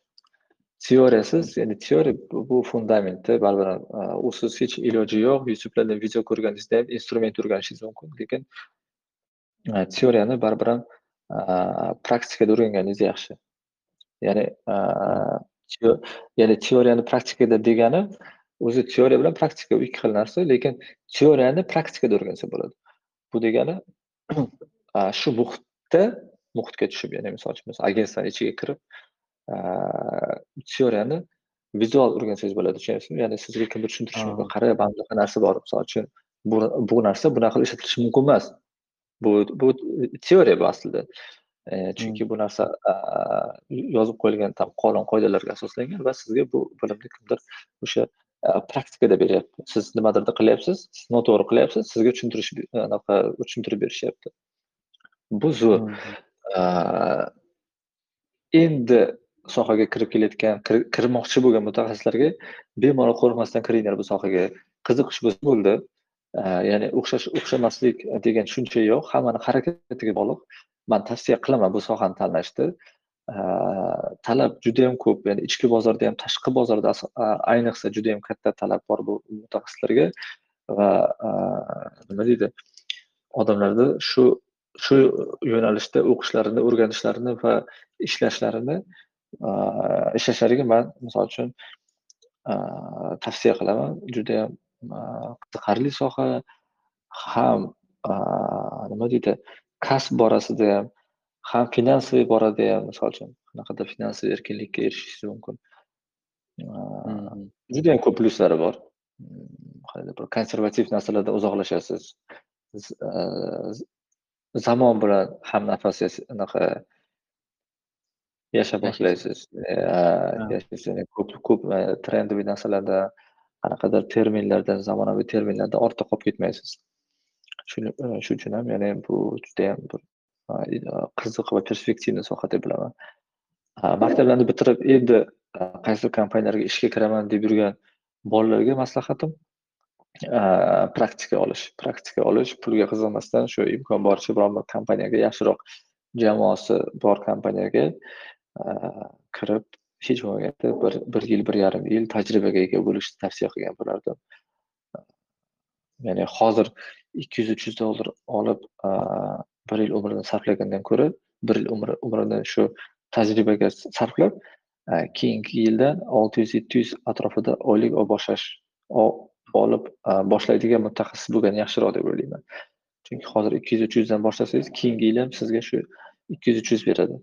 Teoriyasiz, ya'ni teoriya bu fundamentda baribir e, usiz hech iloji yo'q. YouTube'lardan video ko'rganingizda ham instrument o'rganishingiz mumkin, lekin e, teoriyani baribir ham e, praktikada o'rganganingiz yaxshi. Ya'ni ya'ni teoriyani praktikada degani o'zi teoriya bilan praktika ikki xil narsa, lekin teoriyani praktikada o'rgansa bo'ladi. Bu degani [clears throat] shu muhitda muhitga tushib, ya'ni misol uchun agentstani ichiga kirib teoriyani vizual o'rgansangiz bo'ladi, tushunyapsizmi? Ya'ni sizga kimdir tushuntirishi mumkin. Qara, mana bunaqa narsa bor. Misol uchun bu bu narsa bunaqa qilib ishlatilishi mumkin emas. Bu bu teoriya bu aslida. Chunki bu narsa yozib qo'yilgan tam qonun qoidalarga asoslangan va sizga bu bilimni kimdir o'sha praktikada beryapti. Siz nimadirni qilyapsiz, siz noto'g'ri qilyapsiz, sizga tushuntirish anaqa tushuntirib berishyapti. Bu zo'r. Endi sohaga kirib kelayotgan, kirmoqchi bo'lgan mutaxassislarga bemalol qo'rqmasdan kiringlar bu sohaga. Qiziqish bo'lsa bo'ldi. Ya'ni o'xshash o'xshamaslik degan tushuncha yo'q, hammani harakatiga bog'liq. Man tavsiya qilaman bu sohani tanlashni. Talab juda ham ko'p. Ya'ni ichki bozorda ham, tashqi bozorda ayniqsa juda ham katta talab bor bu mutaxassislarga va nima deydi? Odamlarda shu shu yo'nalishda o'qishlarini, o'rganishlarini va ishlashlarini ishlashlariga man misol uchun tavsiya qilaman. Juda ham qiziqarli soha ham nima deydi? Kasb borasida ham, ham finansiy borada ham misol uchun qanaqadir finansiy erkinlikka erishishingiz mumkin. Juda ham ko'p plyuslari bor. Bir konservativ narsalardan uzoqlashasiz. Zamon bilan hamnafas anaqa yasha boshlaysiz. Ko'p ko'p trendiy narsalardan, qanaqadir terminlardan, zamonaviy terminlardan ortda qolib ketmaysiz. Shuning shu uchun ham ya'ni bu juda ham bir qiziq va perspektivniy soha deb bilaman. Maktablarni bitirib endi qaysi kompaniyalarga ishga kiraman deb yurgan bolalarga maslahatim Э, praktika olish. Praktika olish, pulga qiziqmasdan shu imkon boricha biron bir kompaniyaga yaxshiroq jamoasi bor kompaniyaga e, kirib, hech bo'lmaganda bir bir yil, bir yarim yil tajribaga ega bo'lishni tavsiya qilgan bo'lardim. E, ya'ni hozir 200-300 dollar olib e, bir yil umrini sarflagandan ko'ra, bir yil umri umrini shu tajribaga sarflab, keyingi yildan 600-700 atrofida oylik olib boshlash olib boshlaydigan mutaxassis bo'lgani yaxshiroq deb o'ylayman. Chunki hozir 200-300 dan boshlasangiz, keyingi yil ham sizga shu 200-300 beradi.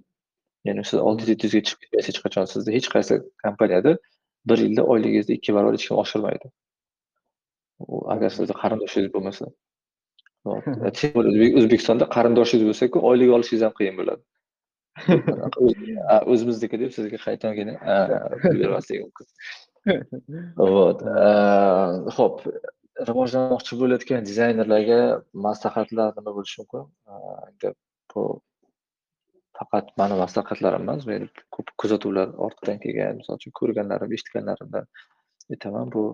Ya'ni siz 600-700 ga chiqib ketmaysiz hech qachon. Sizni hech qaysi kompaniyada bir yilda oyligingizni 2 barobar hech kim oshirmaydi. Agar sizda qarindoshingiz bo'lmasa. [laughs] O'zbekistonda qarindoshingiz bo'lsa-ku, oylik olishingiz ham qiyin bo'ladi. [laughs] o'zimizniki deb sizga qaytongina pul [laughs] bermaslik mumkin. Вот. Ho'p, rivojlanmoqchi bo'layotgan dizaynerlarga maslahatlar nima bo'lishi mumkin? Bu faqat mani maslahatlarim emas, meni ko'p kuzatuvlar ortidan kelgan, misol uchun ko'rganlarim, eshitganlarimdan aytaman. Bu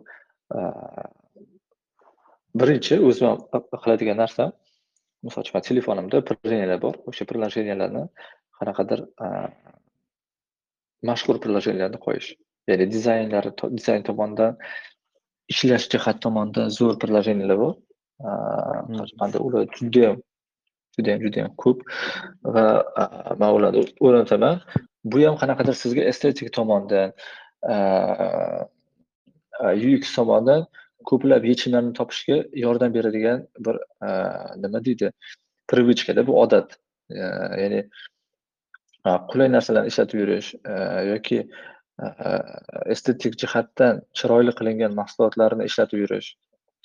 birinchi o'zim qiladigan narsam, misol uchun telefonimda приложениялар bor. O'sha приложениялarni qanaqadir mashhur приложениялarni qo'yish. Ya'ni dizaynlari dizayn tomonidan ishlash jihat tomonidan zo'r приложениялар bor. Manda ular judayam judayam judayam ko'p va man ularni o'rnataman. Bu ham qanaqadir sizga estetik tomondan UX tomonidan ko'plab yechimlarni topishga yordam beradigan bir nima deydi привычкада bu odat ya'ni qulay narsalarni ishlatib yurish yoki estetik jihatdan chiroyli qilingan mahsulotlarni ishlatib yurish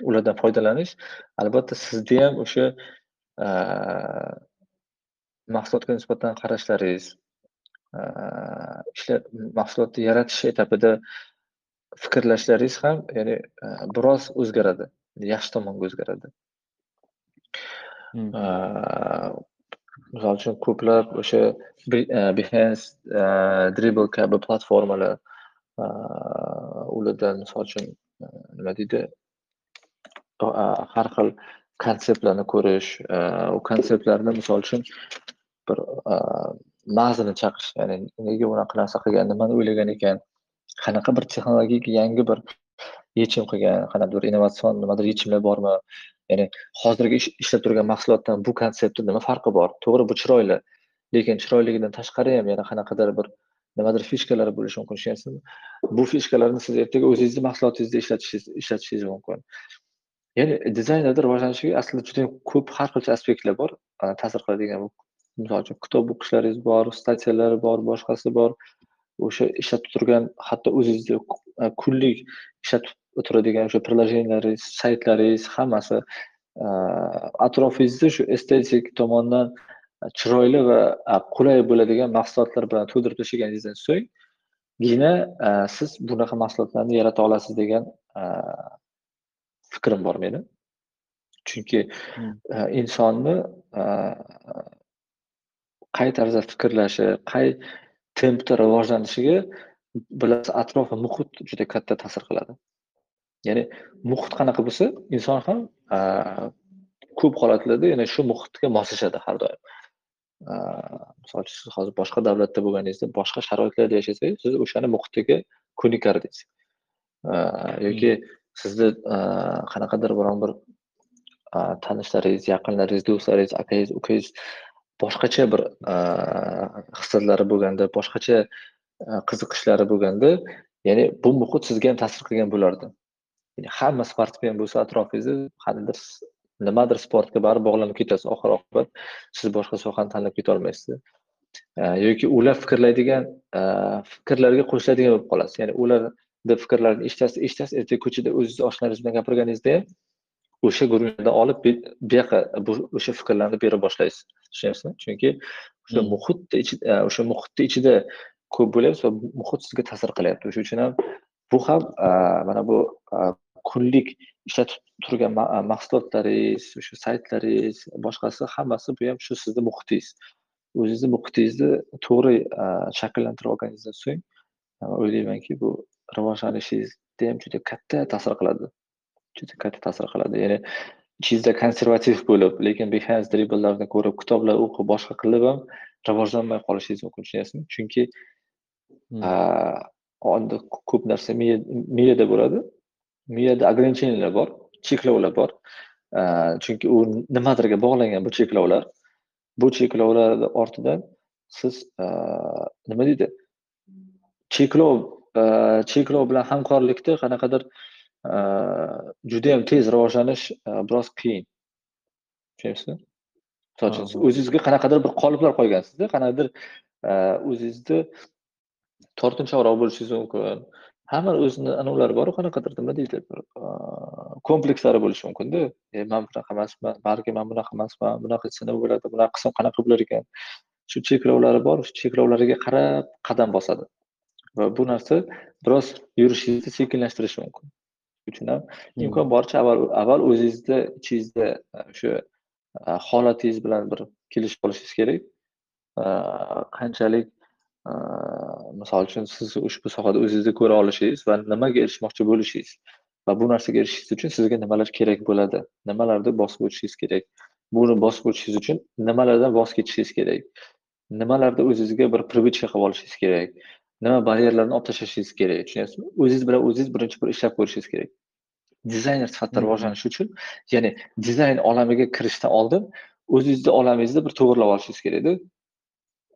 ulardan foydalanish. Albatta sizda ham o'sha mahsulotga nisbatan qarashlaringiz ishla mahsulotni yaratish etapida fikrlashlaringiz ham ya'ni biroz o'zgaradi yaxshi tomonga o'zgaradi misol uchun ko'plab o'sha e, behance e, dribble kabi platformalar e, ulardan misol uchun nima deydi? Har xil konseptlarni ko'rish u konseptlarni misol uchun bir mag'zini chaqish ya'ni nega unaqa narsa qilgan nimani o'ylagan ekan. Qanaqa bir texnologik yangi bir yechim qilgan qanaqadir innovatsion nimadir yechimlar bormi? Ya'ni hozirgi ishlab turgan mahsulotdan bu konseptni nima farqi bor? To'g'ri bu chiroyli. Lekin chiroyligidan tashqari ham yana qanaqadir bir nimadir fishkalari bo'lishi mumkin tushunyapsizmi? Bu fishkalarni siz ertaga o'zingizni mahsulotingizda ishlatishingiz ishlatishingiz mumkin. Ya'ni dizaynerni rivojlanishiga aslida juda ko'p har xil aspektlar bor. Ta'sir qiladigan misol uchun kitob o'qishlaringiz bor statyalar bor boshqasi bor. O'sha ishlatib turgan hatto o'zingizni kunlik ishlatib turadigan o'sha приложенияларingiz saytlaringiz hammasi atrofingizda shu estetik tomondan chiroyli va qulay bo'ladigan mahsulotlar bilan to'ldirib tashlaganingizdan so'nggina siz bunaqa mahsulotlarni yarata olasiz degan fikrim bor meni chunki insonni qay tarzda fikrlashi qay tempda rivojlanishiga bilasiz atrof muhit juda katta ta'sir qiladi ya'ni muhit qanaqa bo'lsa inson ham ko'p holatlarda yana shu muhitga moslashadi har doim. Misol uchun siz hozir boshqa davlatda bo'lganingizda boshqa sharoitlarda yashasangiz siz o'shani muhitiga ko'nikardingiz yoki sizni qanaqadir biron bir tanishlaringiz yaqinlaringiz do'stlaringiz akangiz ukangiz boshqacha bir hislatlari bo'lganda boshqacha qiziqishlari bo'lganda ya'ni bu muhit sizga ham ta'sir qilgan bo'lardi ya'ni hamma sportsmen bo'lsa atrofingizda qaniydir nimadir sportga baribir bog'lanib ketasiz. Oxir oqibat siz boshqa sohani tanlab ketolmaysiz yoki ular fikrlaydigan fikrlarga qo'shiladigan bo'lib qolasiz. Ya'ni ularni fikrlarini eshitasiz eshitasiz ertaga ko'chada o'zingizni oshnangiz bilan gapirganingizda ham o'sha guruhdan olib bu yoqqa o'sha fikrlarni bera boshlaysiz. Tushunyapsizmi chunki o'sha muhitni ichida o'sha muhitni ichida ko'p bo'lyapsiz va muhit sizga ta'sir qilyapti. O'sha uchun ham bu ham mana bu kunlik ishlatib turgan mahsulotlaringiz o'sha saytlaringiz boshqasi hammasi bu ham shu sizni muhitingiz o'zizni muhitingizni to'g'ri shakllantirib olganingizdan so'ng o'ylaymanki bu rivojlanishingizda ham juda katta ta'sir qiladi. Juda katta ta'sir qiladi. Ya'ni ichingizda konservativ bo'lib lekin behance dribblelarni ko'rib kitoblar o'qib boshqa qilib ham rivojlanmay qolishingiz mumkin tushunyapsizmi? Chunki onda ko'p narsa miyada bo'ladi miyada ограничениялар bor cheklovlar bor. Chunki u nimadirga bog'langan bu cheklovlar. Bu cheklovlarni ortidan siz nima deydi? Cheklov cheklov bilan hamkorlikda qanaqadir judayam tez rivojlanish biroz qiyin. Tushunyapsizmi misol uchun o'zingizga qanaqadir bir qoliplar qo'ygansizda qanaqadir o'zingizni tortinchoqroq bo'lishingiz mumkin hammani o'zini anavilari boru qanaqadir nima deydi bir komplekslari bo'lishi mumkinda. E man bunaqa emasman balki man bunaqa emasman bunaqa qilsa nima bo'ladi bunaqa qilsam qanaqa bo'lar ekan. Shu cheklovlari bor shu cheklovlariga qarab qadam bosadi. Va bu narsa biroz yurishingizni sekinlashtirishi mumkin. Shuning uchun ham Hmm. imkon boricha avval avval o'zingizni ichingizda e, o'sha e, holatingiz bilan bir kelishib olishingiz kerak. E, qanchalik e, misol uchun siz ushbu sohada o'zingizni ko'ra olishingiz va nimaga erishmoqchi bo'lishingiz va bu narsaga erishishingiz uchun sizga nimalar kerak bo'ladi? Nimalarni bosib o'tishingiz kerak? Buni bosib o'tishingiz uchun nimalardan voz kechishingiz kerak? Nimalarda o'zingizga bir привычка qilib olishingiz kerak? Nima baryerlarni olib tashlashingiz kerak? Tushunyapsizmi? O'zingiz bilan o'zingiz birinchi bir ishlab ko'rishingiz kerak. Dizayner sifatida Mhm. rivojlanish uchun ya'ni dizayn olamiga kirishdan oldin o'zingizni olamingizni bir to'g'irlab olishingiz kerakda.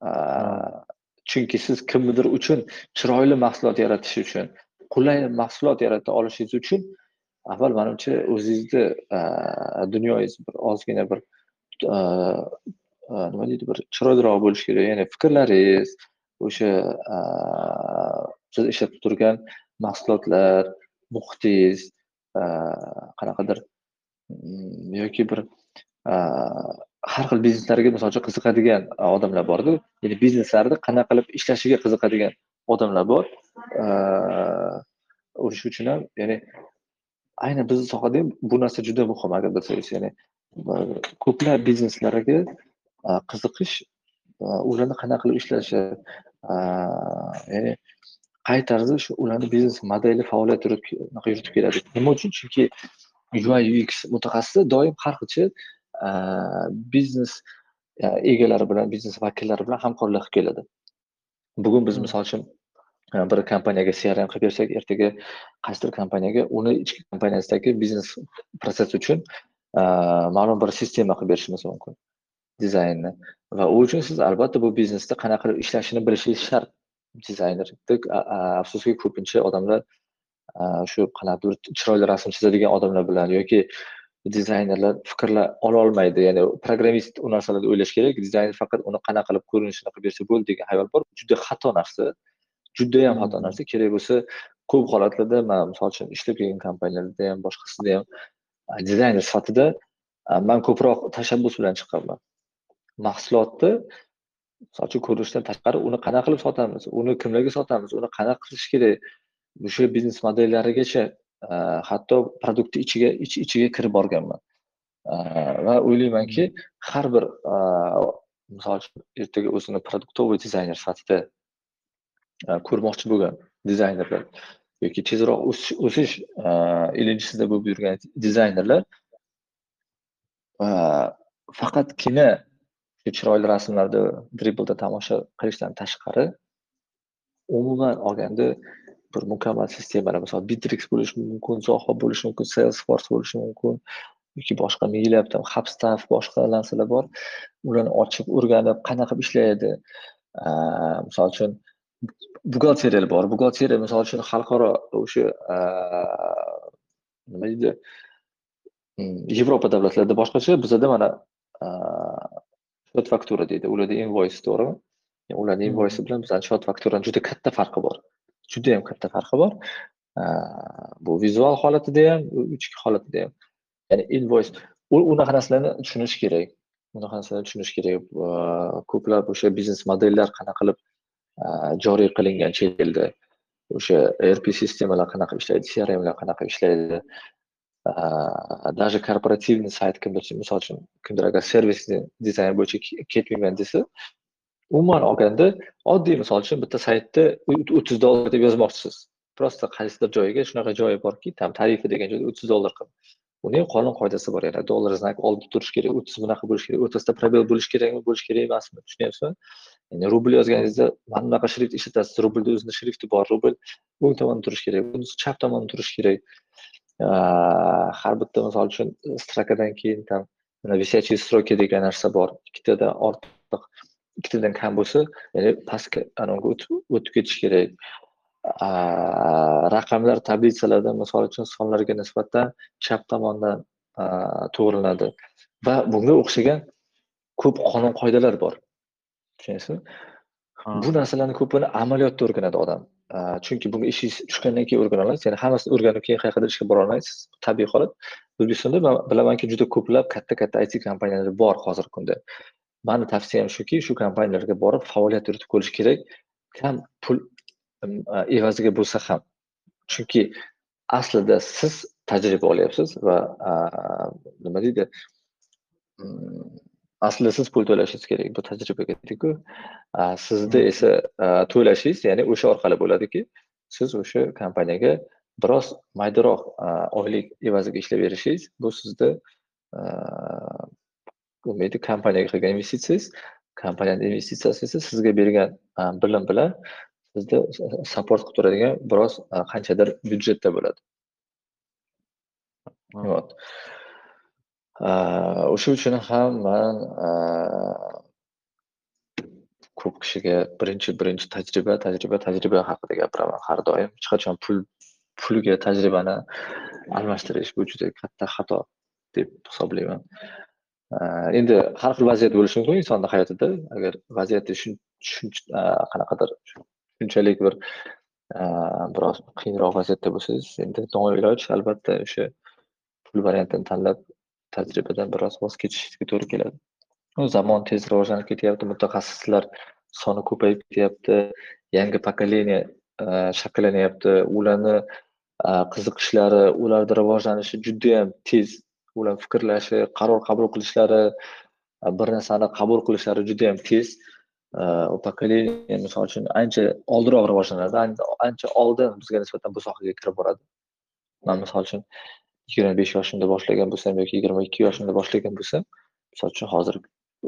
Aa, chunki siz kimnidir uchun chiroyli mahsulot yaratish uchun qulay mahsulot yarata olishingiz uchun avval manimcha o'zingizni dunyoyingiz bir ozgina bir nima deydi bir chiroyliroq bo'lishi kerak. Ya'ni fikrlaringiz o'sha siz ishlatib turgan mahsulotlar muhitingiz qanaqadir mm, yoki bir har xil bizneslarga misol uchun qiziqadigan e, odamlar borda ya'ni bizneslarni qanaqa qilib ishlashiga qiziqadigan odamlar bor. E, O'sha uchun ham ya'ni aynan bizni sohada ham bu narsa juda muhim agar bilsangiz ya'ni e, ko'plab bizneslarga qiziqish ularni qanaqa qilib ishlashi ya'ni qay tarzda shu ularni biznes modeli faoliyat yuritib yuritib keladi? Nima uchun? Chunki UI UX mutaxassisi doim har xilcha biznes a, egalari bilan biznes vakillari bilan hamkorlik qilib keladi. Bugun biz misol uchun a, bir kompaniyaga CRM qilib bersak ertaga qaysidir kompaniyaga uni ichki kompaniyasidagi biznes protsess uchun a, ma'lum bir sistema qilib berishimiz mumkin. Dizaynni va u uchun siz albatta bu biznesda qanaqa qilib ishlashini bilishingiz shart. Dizayner afsuski ko'pincha odamlar a, shu qanaqadir chiroyli rasm chizadigan odamlar bilan yoki dizaynerlar fikrlar ololmaydi. Ya'ni programmist u narsalarni o'ylash kerak. Dizayner faqat uni qanaqa qilib ko'rinishini qilib bersa bo'ldi degan xayol bor. Juda xato narsa. Judayam xato Mhm. narsa. Kerak bo'lsa ko'p holatlarda man misol uchun ishlab kelgan kompaniyalarda ham boshqasida ham dizayner sifatida man ko'proq tashabbus bilan chiqqanman mahsulotni misol uchun ko'rinishdan tashqari uni qanaqa qilib sotamiz? Uni kimlarga sotamiz? Uni qanaqa qilish kerak? O'sha biznes modellarigacha hatto produktni ichiga ich ichiga kirib borganman. A, va o'ylaymanki har bir a, misol uchun ertaga o'zini produktovoy dizayner sifatida ko'rmoqchi bo'lgan dizaynerlar yoki tezroq o'sish ilinjisida bo'lib yurgan dizaynerlar faqatgina shu chiroyli rasmlarni dribblda tomosha qilishdan tashqari umuman olganda bir mukammal sistemalar misol bitrix bo'lishi mumkin zoho bo'lishi mumkin salesforce bo'lishi mumkin yoki boshqa minglab tam hubstaff boshqa narsalar bor. Ularni ochib o'rganib qanaqa qilib ishlaydi misol uchun buxgalteriyalar bor. Buxgalteriya misol uchun xalqaro o'sha nima deydi? Mm, yevropa davlatlarida boshqacha bizada mana shot faktura deydi. Ularda invoice to'g'rimi? Ularni Mhm. invoice bilan bizani shot fakturani juda katta farqi bor judayam katta farqi bor. Bu vizual holatida ham u ichki holatida ham. Ya'ni invoice u unaqa narsalarni tushunish kerak. Unaqa narsalarni tushunish kerak. Ko'plab o'sha biznes modellar qanaqa qilib joriy qilingan chet elda o'sha ERP sistemalar qanaqa ishlaydi CRMlar qanaqa ishlaydi. Даже korporativniy sayt kimdir misol uchun kimdir agar servisni dizayn bo'yicha ketmayman desa umuman olganda oddiy misol uchun bitta saytda u- o'ttiz dollar deb yozmoqchisiz. Просто qaysidir joyiga shunaqa joyi borki tam tarifi degan joyda o'ttiz dollar qilib uni ham qonun qoidasi bor ya'ni dollar znak olib turish kerak o'ttiz bunaqa bo'lishi kerak o'rtasida probel bo'lishi kerakmi bo'lishi kerak emasmi tushunyapsizmi? Ya'ni rubl yozganingizda mana bunaqa shrift ishlatasiz rublni o'zini shrifti bor rubl o'ng tomonda turishi kerak bunisi chap tomonda turishi kerak. Har bitta misol uchun strokadan keyin tam mana висячие строки degan narsa bor ikkitadan ortiq ikkitadan kam bo'lsa ya'ni pastga anaviga o'tib ketish kerak. Raqamlar tablitsalarda misol uchun sonlarga nisbatan chap tomondan to'g'rilanadi. Va bunga o'xshagan ko'p qonun qoidalar bor. Tushunyapsizmi Ha. bu narsalarni ko'pini amaliyotda o'rganadi odam. Chunki bunga ishingiz tushgandan keyin o'rgana olasiz. Ya'ni hammasini o'rganib keyin qayerqadir ishga bora olmaysiz. Tabiiy holat. O'zbekistonda man bilamanki juda ko'plab katta katta it kompaniyalar bor hozirgi kunda mani tavsiyam shuki, shu kompaniyalarga borib faoliyat yuritib ko'rish kerak. Kam pul evaziga bo'lsa ham. Chunki aslida siz tajriba olyapsiz va nima deydi, aslida siz pul to'lashingiz kerak bu tajribaga ku sizda esa to'lashingiz ya'ni o'sha orqali bo'ladiki, siz o'sha kompaniyaga biroz maydaroq oylik evaziga ishlab berishingiz bu sizda bo'lmaydi kompaniyaga qilgan investitsiyangiz kompaniyani investitsiyasi esa sizga bergan bilim bilan sizda support qilib turadigan biroz qanchadir byudjetda bo'ladi. Вот o'sha uchun ham man ko'p kishiga birinchi birinchi tajriba tajriba tajriba haqida gapiraman. Har doim hech qachon pul pulga tajribani almashtirish bu juda katta xato deb hisoblayman Э, endi har xil vaziyat bo'lishi mumkin insonni hayotida. Agar vaziyatda e, qanaqadir shunchalik bir e, biroz qiyinroq vaziyatda bo'lsangiz endi noiloj albatta o'sha pul variantini tanlab tajribadan biroz voz kechishga to'g'ri keladi. Zamon tez rivojlanib ketyapti mutaxassislar soni ko'payib ketyapti yangi pokoleniya shakllanyapti. Ularni e, qiziqishlari ularni rivojlanishi judayam tez ular fikrlashi qaror qabul qilishlari bir narsani qabul qilishlari juda yam tez u поколение misol uchun ancha oldinroq rivojlanadi. Ancha oldin bizga nisbatan bu sohaga kirib boradi. Man misol uchun yigirma besh yoshimda boshlagan bo'lsam yoki yigirma ikki yoshimda boshlagan bo'lsam misol uchun hozir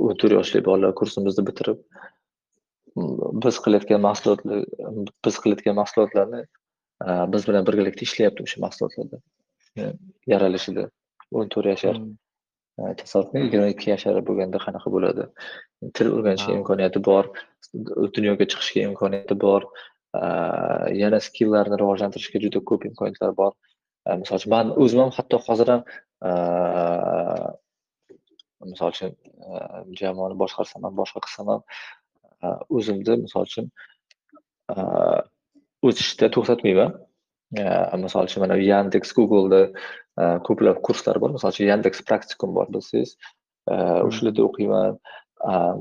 o'n to'rt yoshli bolalar kursimizni bitirib biz qilayotgan mahsulotlar biz qilayotgan mahsulotlarni biz bilan birgalikda ishlayapti o'sha mahsulotlarda. Yaralishida o'n to'rt yashar. Tasavvur qiling yigirma ikki yashar bo'lganda qanaqa bo'ladi? Til o'rganishga imkoniyati bor dunyoga chiqishga imkoniyati bor yana skilllarni rivojlantirishga juda ko'p imkoniyatlar bor. Misol uchun man o'zim ham hatto hozir ham misol uchun jamoani boshqarsam ham boshqa qilsam ham o'zimni misol uchun o'sishda to'xtatmayman misol uchun mana yandeks googleda ko'plab kurslar bor. Misol uchun yandeks praktikum bor bilsangiz. O'shalarda o'qiyman.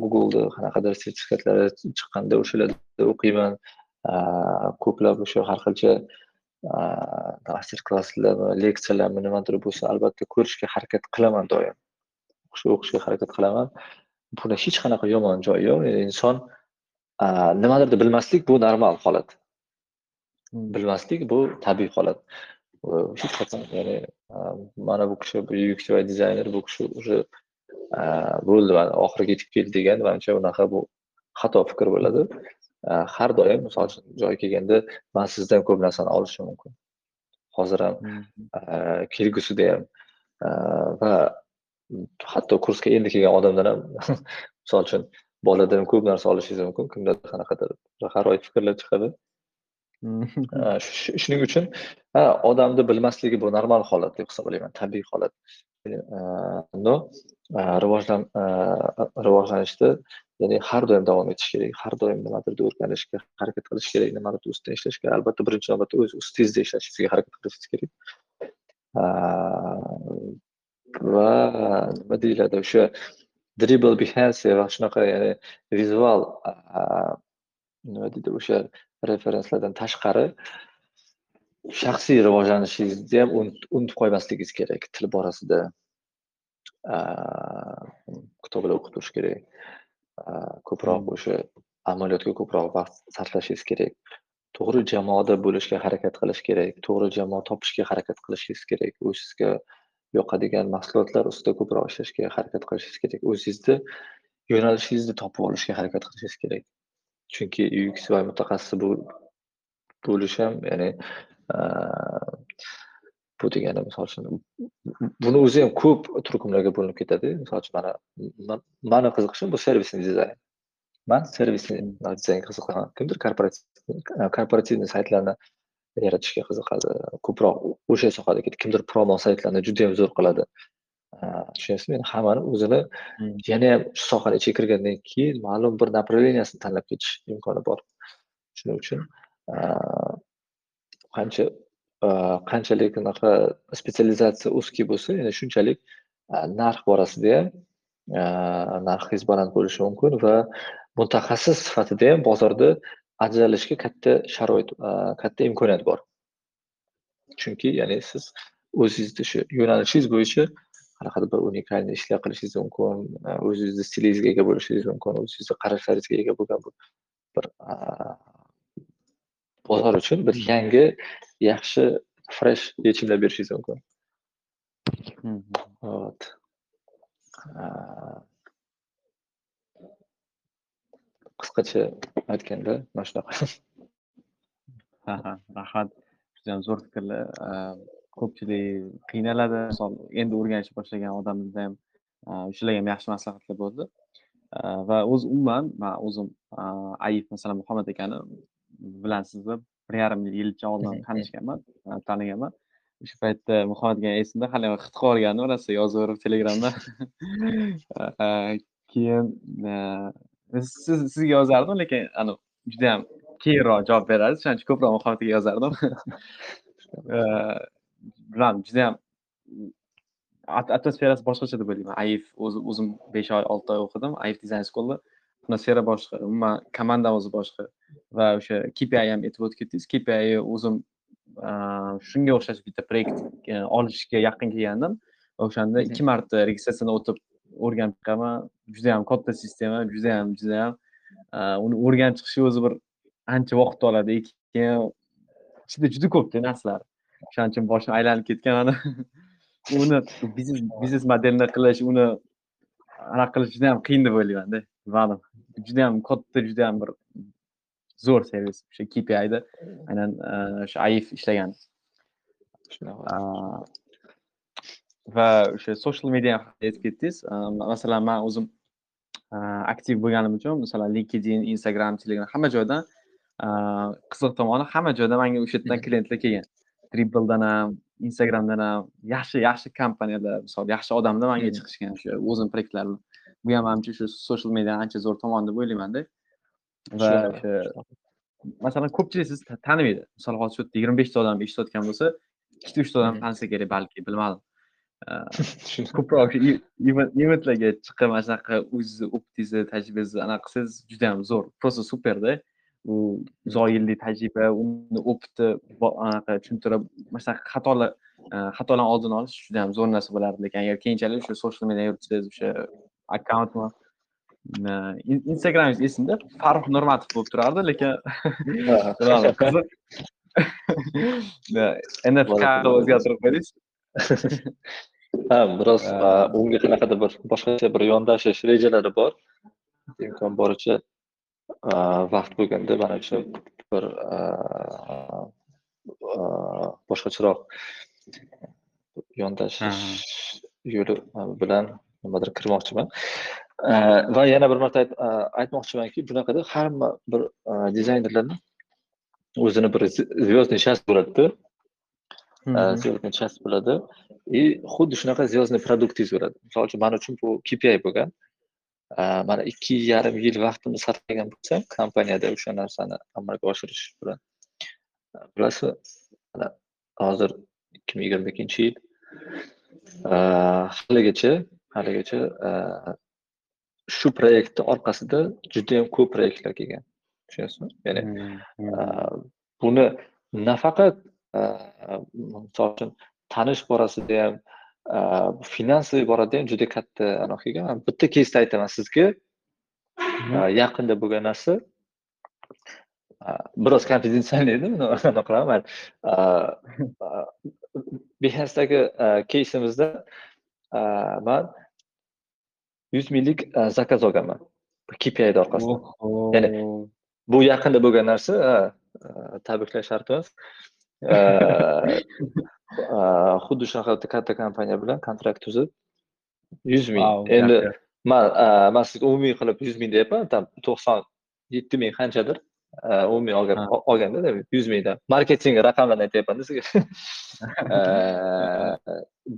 Googleda qanaqadir sertifikatlari chiqqanda o'shalarda o'qiyman. Ko'plab o'sha har xilcha master klasslarmi leksiyalarmi nimadir bo'lsa albatta ko'rishga harakat qilaman doim. O'qishga harakat qilaman. Buni hech qanaqa yomon joyi yo'q. Inson nimadirni bilmaslik bu normal holat bilmaslik bu tabiiy holat. Hech qachon ya'ni mana bu kishi UX va dizayner bu kishi уже bo'ldi mana oxiriga yetib keldi degan manimcha unaqa bu xato fikr bo'ladi. Har doim misol uchun joyi kelganda man sizdan ko'p narsani olishim mumkin. Hozir ham kelgusida ham va hatto kursga endi kelgan odamdan ham [laughs] misol uchun boladan ko'p narsa olishingiz mumkin kimdadir qanaqadir g'aroyib fikrlar chiqadi shuning uchun ha odamni bilmasligi bu normal holat deb hisoblayman tabiiy holat. Э, Но rivojlan rivojlanishda ya'ni har doim davom etish kerak har doim nimadirni o'rganishga harakat qilish kerak nimadir ustida ishlashga albatta birinchi navbatda o'z ustingizda ishlashingizga harakat qilishingiz kerak. Va nima deyiladi o'sha dribble behavior va shunaqa ya'ni vizual nima deydi o'sha referenslardan tashqari shaxsiy rivojlanishingizni ham unutib qo'ymasligingiz kerak til borasida kitoblar o'qib turish kerak ko'proq o'sha amaliyotga ko'proq vaqt sarflashingiz kerak to'g'ri jamoada bo'lishga harakat qilish kerak to'g'ri jamoa topishga harakat qilishingiz kerak o'zingizga yoqadigan mahsulotlar ustida ko'proq ishlashga harakat qilishingiz kerak o'zingizni yo'nalishingizni topib olishga harakat qilishingiz kerak chunki UX va mutaxassis bo'lish ham ya'ni bu degani misol uchun buni o'zi ham ko'p turkumlarga bo'linib ketadi. Misol uchun mana mani qiziqishim bu servisni dizayn man servisni dizaynga qiziqaman. Kimdir korporativniy saytlarni yaratishga qiziqadi. Ko'proq o'sha sohada ketadi kimdir promo saytlarni judayam zo'r qiladi. Tushunyapsizmi endi hammani o'zini yana ham shu sohani ichiga kirgandan keyin ma'lum bir направлениясini tanlab ketish imkoni bor. Shuning uchun qancha qanchalik unaqa spetsializatsiya узкий bo'lsa yana shunchalik narx borasida ham narxingiz baland bo'lishi mumkin va mutaxassis sifatida ham bozorda ajralishga katta sharoit katta imkoniyat bor. Chunki ya'ni siz o'zingizni shu yo'nalishingiz bo'yicha qanaqadir bir unikalniy ishlar qilishingiz mumkin o'zingizni stilingizga ega bo'lishingiz mumkin o'zingizni qarashlaringizga ega bo'lgan bir bozor uchun bir yangi yaxshi fresh yechimlar berishingiz mumkin. Вот qisqacha aytganda mana shunaqa. Ha ha rahmat. Judayam zo'r fikrlar ko'pchilik qiynaladi. Misol endi o'rganishni boshlagan odamlarda ham shularga ham yaxshi maslahatlar bo'ldi. Va o'zi umuman man o'zim aif masalan muhammad akani bilansizlar bir yarim yilcha oldin [laughs] tanishganman taniganman. O'sha paytda muhammad aka esimda hali xit qilib rosa yozaverib telegramda. [laughs] Keyin siz sizga yozardim lekin anavi judayam keyinroq javob berardi. Shuning uchun ko'proq muhammad akaga yozardim [laughs] bilmadim judayam atmosferasi boshqacha deb o'ylayman. Aif o'zi o'zim besh oy olti oy o'qidim aif dizayn schoolda. Atmosfera boshqa umuman komanda o'zi boshqa va o'sha kpi ham aytib o'tib ketdingiz kpi o'zim shunga o'xshash bitta proyekt e, olishga yaqin kelgandim o'shanda ikki marta registratsiyadan o'tib o'rganib chiqqanman judayam katta sistema judayam judayam uni o'rganib chiqishga o'zi bir ancha vaqt oladi. Keyin ichida juda ko'pda narsalar o'shaning uchun boshim aylanib ketgan ana [laughs] uni biznes biznes modelni qilish uni anaqa qilish juda yam qiyin deb o'ylaymanda bilmadim judayam katta judayam bir zo'r servis o'sha kpida aynan o'sha aif ishlagan. Va o'sha social media aytib ketdingiz. Masalan man o'zim aktiv bo'lganim uchun masalan linkedin instagram telegram hamma joydan qiziq tomoni hamma joyda manga o'sha yerdan klientlar kelgan dribbledan ham instagramdan ham yaxshi yaxshi kompaniyalar misol yaxshi odamlar manga chiqishgan o'sha o'zim proyektlar bu ham manimcha shu social media ancha zo'r tomon deb o'ylaymanda. Va o'sha masalan ko'pchilik sizni tanimaydi. Misol hozir shu yerda yigirma beshta odam eshitayotgan bo'lsa ikkita uchta odam tanisa kerak balki bilmadim. [laughs] Ko'proq eventlarga chiqib mana shunaqa o'zizni optingizni tajribangizni anaqa qilsangiz judayam zo'r. Просто superda u uzoq yillik tajriba uni opiti anaqa tushuntirib mana shunaqa xatolar xatolarni oldini olish juda yam zo'r narsa bo'lardi lekin agar keyinchalik o'sha social media yuritsangiz o'sha akkauntni instagramingiz esimda farruh nurmatov bo'lib turardi lekin [laughs] [laughs] qiziq. O'zgartirib qo'ydingiz. [laughs] Ha biroz unga qanaqadir bir boshqacha bir yondashish rejalari bor. Imkon boricha vaqt bo'lganda manimcha bir boshqacharoq yondashish yo'li bilan nimadir kirmoqchiman va yana bir marta aytmoqchimanki bunaqada hamma bir dizaynerlarni o'zini bir звездный час bo'ladida звездный час bo'ladi и xuddi shunaqa звездный produktingiz bo'ladi misol uchun man uchun bu kpi bo'lgan mana ikki yarim yil vaqtimni sarflagan bo'lsam kompaniyada o'sha narsani amalga oshirish bilan. Bilasizmi mana hozir ikki ming yigirma ikkinchi yil. Haligacha haligacha shu proyektni orqasida judayam ko'p proyektlar kelgan. Tushunasizmi ya'ni buni nafaqat misol uchun tanish borasida ham finansoviy borada ham juda katta anaqa kelgan bitta keysni aytaman sizga. Yaqinda bo'lgan narsa. Biroz konfidensialniy edi anaqa qilaman behansdagi keysimizda man yuz minglik zakaz olganman. Kpid orqasidan ya'ni bu yaqinda bo'lgan narsa tabriklash shart emas [laughs] xuddi shunaqa katta kompaniya bilan kontrakt tuzib yuz ming. Endi man man sizga umumiy qilib yuz ming deyapman там to'qson yetti ming qanchadir umumiy olgan olganda yuz mingdan marketing raqamlarni aytyapmanda sizga. [laughs]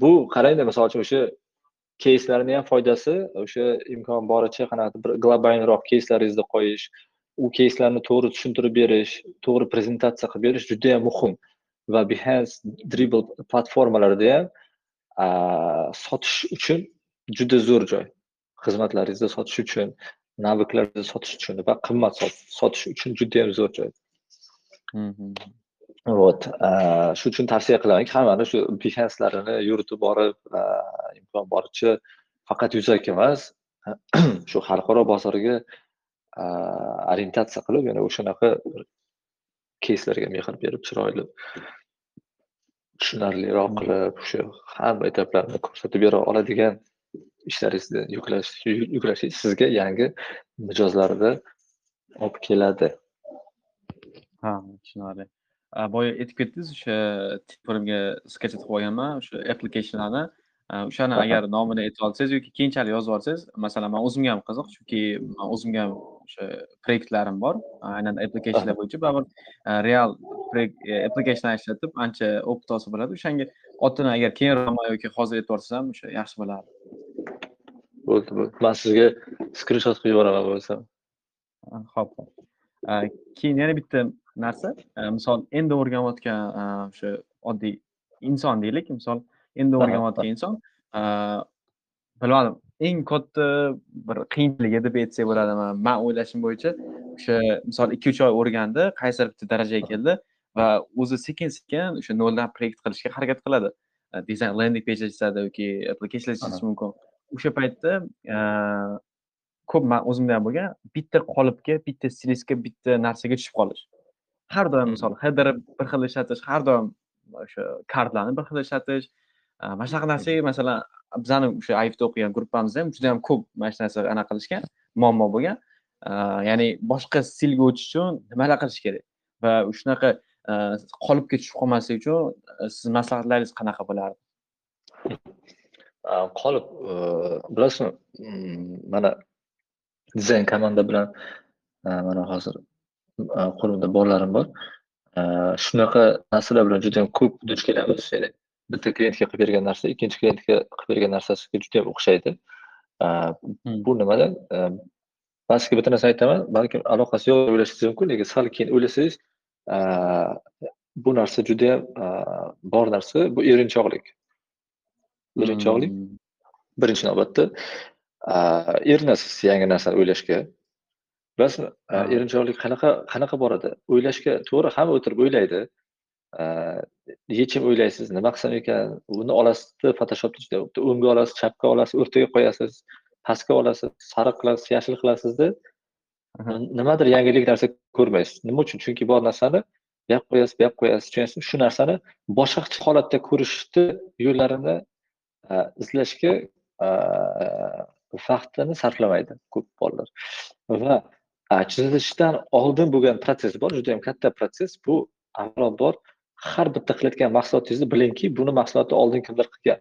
Bu qarangda misol uchun o'sha keyslarni ham foydasi o'sha imkon boricha qanaqadir bir globalniroq keyslaringizni qo'yish u keyslarni to'g'ri tushuntirib berish to'g'ri prezentatsiya qilib berish juda yam muhim va behance dribble platformalarida ham sotish uchun juda zo'r joy xizmatlaringizni sotish uchun, naviklaringizni sotish uchun va qimmat sotish uchun judayam zo'r joy. Вот, shu uchun tavsiya qilamanki, hammani shu Behance-larini yuritib borib, imkon boricha faqat yuzaki emas, [clears throat] shu xalqaro bozorga orientatsiya qilib, yana o'shanaqa keyslarga mehr berib, chiroyli tushunarliroq qilib, o'sha hamma etaplarni ko'rsatib bera oladigan ishlaringizni yuklash yuklashingiz sizga yangi mijozlarni olib keladi. Ha, tushunarli. Boya aytib ketdingiz, o'sha Telefonimga sketch qilib olganman, o'sha applicationlarni. O'shani agar nomini aytib olsangiz yoki keyinchalik yozib olsangiz, masalan, man o'zimga ham qiziq, chunki man o'zimga ham o'sha proyektlarim bor. Aynan applicationlar bo'yicha baribir real application ishlatib ancha opit olsa bo'ladi. O'shanga otini agar keyinroq yoki hozir aytib yuborsangiz ham o'sha yaxshi bo'lardi. Bo'ldi, bo'ldi. Man sizga skrinshot qilib yuboraman bo'lsam. Xo'p, xo'p. Keyin yana bitta narsa, misol endi o'rganayotgan o'sha oddiy inson deylik, misol endi o'rganayotgan inson bilmadim, eng katta bir qiyinchiligi deb aytsak bo'ladimi? Man o'ylashim bo'yicha o'sha misol 2-3 oy o'rgandi, qaysidir bitta darajaga keldi va o'zi sekin-sekin o'sha noldan proyekt qilishga harakat qiladi. Dizayn landing page chizadi yoki application chizishi mumkin. O'sha paytda ko'p man o'zimda ham bo'lgan, bitta qolipga, bitta stilistga, bitta narsaga tushib qolish. Har doim misol header bir xil ishlatish, har doim o'sha kartlarni bir xil ishlatish, mana shunaqa narsaga masalan bizani o'sha IFda o'qigan gruppamizda ham juda ham ko'p mana shu narsa anaqa qilishgan, muammo bo'lgan. Ya'ni boshqa stilga o'tish uchun nimalar qilish kerak va shunaqa qolipga tushib qolmaslik uchun siz maslahatlaringiz qanaqa bo'lardi? Qolip, bilasizmi, mana dizayn komanda bilan mana hozir qo'limda bolalarim bor. Shunaqa narsalar bilan juda ham ko'p duch kelamiz. Ya'ni bitta klientga qilib bergan narsa ikkinchi klientga qilib bergan narsasiga juda ham o'xshaydi. Bu nimadan? Man sizga bitta narsa aytaman, balkim aloqasi yo'q deb o'ylashingiz mumkin, lekin sal keyin o'ylasangiz, bu narsa juda ham bor narsa, bu erinchoqlik. Erinchoqlik birinchi navbatda erinasiz yangi narsani o'ylashga. Bilasizmi, erinchoqlik qanaqa qanaqa boradi? O'ylashga to'g'ri hamma o'tirib o'ylaydi. Yechim o'ylaysiz, nima qilsam ekan, uni olasiz, Photoshopda juda bitta o'ngga olasiz, chapga olasiz, o'rtaga qo'yasiz, pastga olasiz, sariq qilasiz, yashil qilasizda nimadir yangilik narsa ko'rmaysiz. Nima uchun? Chunki bor narsani bu yoqqa qo'yasiz, bu yoqqa qo'yasiz, tushunyapsizmi? Shu narsani boshqa holatda ko'rishni yo'llarini izlashga vaqtini sarflamaydi ko'p bolalar. Va chizishdan oldin bo'lgan protsess bor, juda ham katta protsess. Bu avvalambor har bitta qilayotgan mahsulotingizni bilingki, buni mahsulotni oldin kimdir qilgan.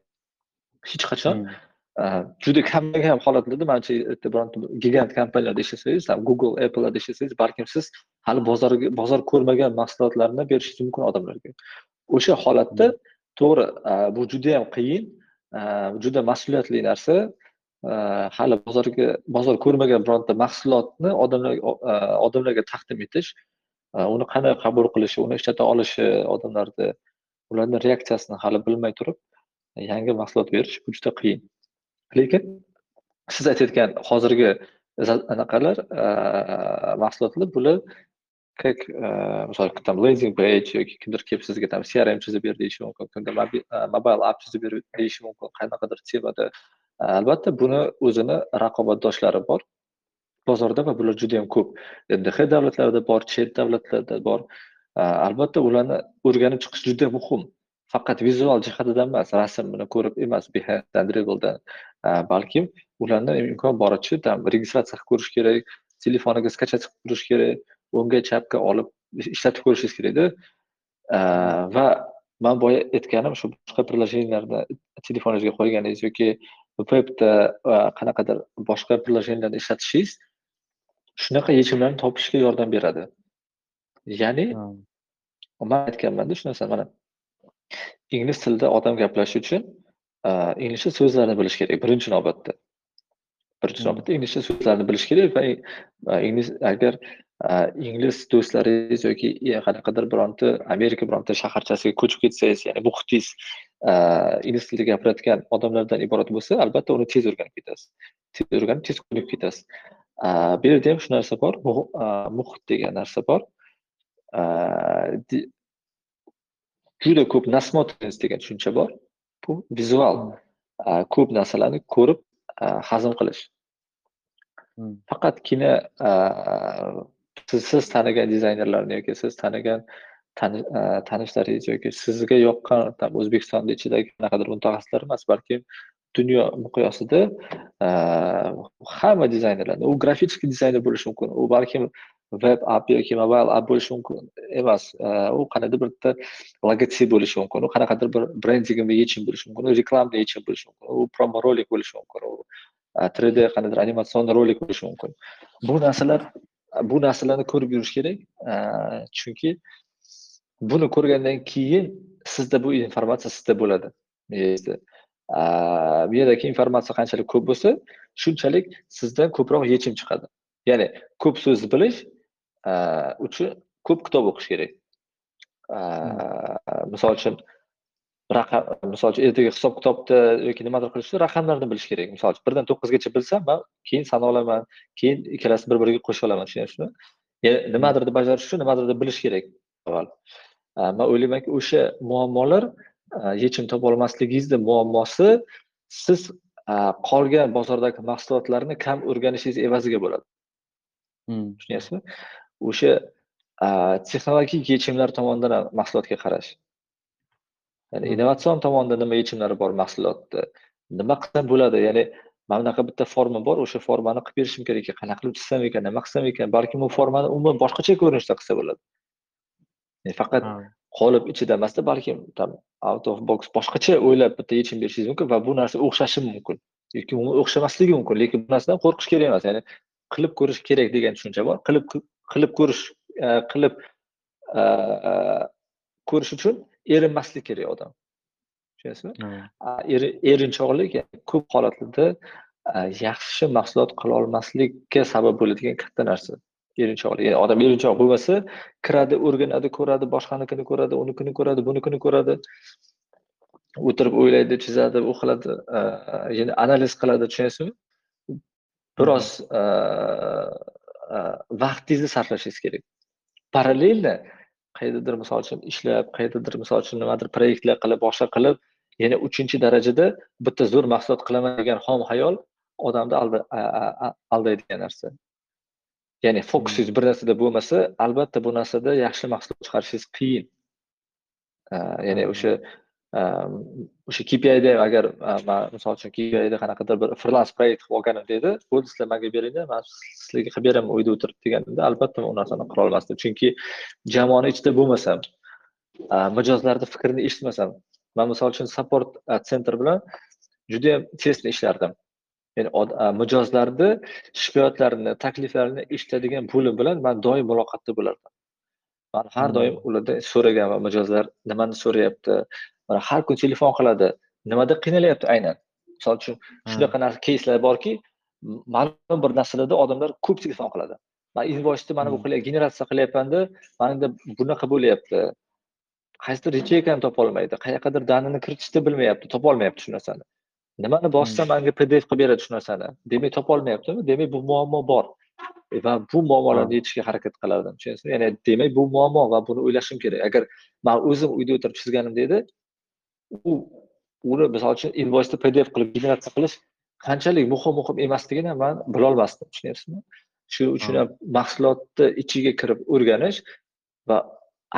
Hech qachon juda kamdan-kam holatlarda manimcha bironta gigant kompaniyalarda ishlasangiz, Google, Apple'larda ishlasangiz, balkim siz hali bozorga bozor ko'rmagan mahsulotlarni berishingiz mumkin odamlarga. O'sha holatda to'g'ri, bu juda ham qiyin, juda mas'uliyatli narsa. hali bozorga bozor ko'rmagan bironta mahsulotni odamlarga odamlarga taqdim etish, uni qanday qabul qilishi, uni ishlata olishi odamlarni ularni reaksiyasini hali bilmay turib, yangi mahsulot berish bu juda qiyin. Lekin siz aytayotgan hozirgi anaqalar mahsulotlar bular как misol там landing page yoki kimdir kelib sizga там CRM chizib ber deyishi mumkin, kimdir e, mobile app chizib ber deyishi mumkin, qanaqadir temada Albatta buni o'zini raqobatdoshlari bor bozorda va bular juda ham ko'p. ndx davlatlarida bor, chet davlatlarda bor. Albatta ularni o'rganib chiqish juda muhim. Faqat vizual jihatidan emas, rasmini ko'rib emas, Behance, Dribble'dan, balkim ularni imkon boricha там registratsiya qilib ko'rish kerak, telefoniga skachать qilib ko'rish kerak, o'ngga chapga olib ishlatib ko'rishingiz kerakda. Va man boya aytganim shu boshqa приложенияларni telefoningizga qo'yganingiz yoki webda qanaqadir boshqa приложенияларni ishlatishingiz shunaqa yechimlarni topishga yordam beradi. Ya'ni man aytganman-da shu narsani mana ingliz tilida odam gaplashish uchun inglizcha so'zlarni bilish kerak birinchi navbatda. Birinchi navbatda inglizcha so'zlarni bilish kerak va ingliz agar ingliz do'stlaringiz yoki qanaqadir bironta Amerika bironta shaharchasiga ko'chib ketsangiz, ya'ni muhitingiz ingliz tilida gapiradigan odamlardan iborat bo'lsa, albatta uni tez o'rganib ketasiz. Tez o'rganib, tez ko'nib ketasiz. Bu yerda ham shu narsa bor, muhit degan narsa bor. Juda ko'p nasмотренность degan tushuncha bor. Bu vizual ko'p narsalarni ko'rib hazm qilish. Faqatgina siz tanigan dizaynerlarni yoki siz tanigan tanishlaringiz yoki sizga yoqqan O'zbekistonni ichidagi qanaqadir mutaxassislar emas, balkim dunyo miqyosida hamma dizaynerlar u grafический dizayner bo'lishi mumkin. U balkim veb app yoki mobile app bo'lishi mumkin emas. U qanaqadir bitta logotip bo'lishi mumkin. U qanaqadir bir brendingga yechim bo'lishi mumkin. U reklamga yechim bo'lishi mumkin. U promo rolik bo'lishi mumkin. U 3D qanaqadir animatsion rolik bo'lishi mumkin. Bu narsalar bu narsalarni ko'rib yurish kerak chunki buni ko'rgandan keyin sizda bu informatsiya sizda bo'ladi miyangizda bu yerdagi informatsiya qanchalik ko'p bo'lsa shunchalik sizdan ko'proq yechim chiqadi ya'ni ko'p so'z bilish uchun ko'p kitob o'qish kerak misol uchun raqam misol uchun ertaga hisob kitobda yoki nimadir qilishda raqamlarni bilish kerak misol uchun birdan to'qqizgacha bilsam man keyin sanolaman keyin ikkalasini bir biriga qo'sha olaman tushunyapsizmi nimadirni bajarish uchun nimadirni bilish kerak avval man o'ylaymanki o'sha muammolar yechim topolmasligingizni muammosi siz qolgan bozordagi mahsulotlarni kam o'rganishingiz evaziga bo'ladi. Tushunyapsizmi? O'sha texnologik yechimlar tomonidan ham mahsulotga qarash. Ya'ni innovatsion tomonda nima yechimlari bor mahsulotni nima qilsam bo'ladi? Ya'ni mana bunaqa bitta forma bor o'sha formani qilib berishim kerak ekan. Qanaqa qilib chizsam ekan nima qilsam ekan balkim u formani umuman boshqacha ko'rinishda qilsa bo'ladi. Faqat qolip ichida emasda balkim там out of box boshqacha o'ylab bitta yechim berishingiz mumkin va bu narsa o'xshashi mumkin. Yoki o'xshamasligi mumkin lekin bu narsadan qo'rqish kerak emas. Ya'ni qilib ko'rish kerak degan tushuncha bor. Qilib qilib ko'rish qilib ko'rish uchun erinmaslik kerak odam. Tushunasizmi? Erinchoqlik ko'p holatlarda yaxshi mahsulot qilolmaslikka sabab bo'ladigan katta narsa erinchoqlik ya'ni odam erinchoq bo'lmasa kiradi o'rganadi ko'radi boshqanikini ko'radi unikini ko'radi bunikini ko'radi. O'tirib o'ylaydi chizadi u qiladi ya'ni analiz qiladi tushunyapsizmi? Biroz vaqtingizni sarflashingiz kerak. Parallelno qayerdadir misol uchun ishlab qayerdadir misol uchun nimadir proyektlar qilib boshqa qilib yana uchinchi darajada bitta zo'r mahsulot qilaman degan xom xayol odamni aldaydigan narsa. Ya'ni fokusingiz bir narsada bo'lmasa albatta bu narsada yaxshi mahsulot chiqarishingiz qiyin. Ya'ni o'sha o'sha KPIda agar man misol uchun KPIda qanaqadir bir freelance proyekt qilib olganim deydi bo'ldi sizlar manga beringlar man sizlarga qilib beraman uyda o'tirib deganimda albatta u narsani qila olmasdim. Chunki jamoani ichida bo'lmasam mijozlarni fikrini eshitmasam man misol uchun support sentr bilan judayam tezda ishlardim ya'ni mijozlarni shikoyatlarini takliflarini eshitadigan bo'lim bilan man doim muloqotda bo'lardim. Man har doim ulardan so'raganman mijozlar nimani so'rayapti mana har kun telefon qiladi nimada qiynalyapti aynan. Misol uchun shunaqa narsa keyslar borki ma'lum bir narsalarda odamlar ko'p telefon qiladi. Man invoysni mana bu generatsiya qilyapmanda manda bunaqa bo'lyapti. Qaysidir yacheyкani topolmaydi qayerqadir danini kiritishni bilmayapti topolmayapti shu narsani nimani bossam manga pdf qilib beradi shu narsani. Demak topolmayaptimi demak bu muammo bor. Va bu muammolarni yechishga harakat qilardim. Tushunasizmi? Ya'ni demak bu muammo va buni o'ylashim kerak. Agar man o'zim uyda o'tirib chizganimda edi u uni misol uchun invoysni pdf qilib generatsiya qilish qanchalik muhim muhim emasligini man bilolmasdim. Tushunyapsizmi shuning uchun ham mahsulotni ichiga kirib o'rganish va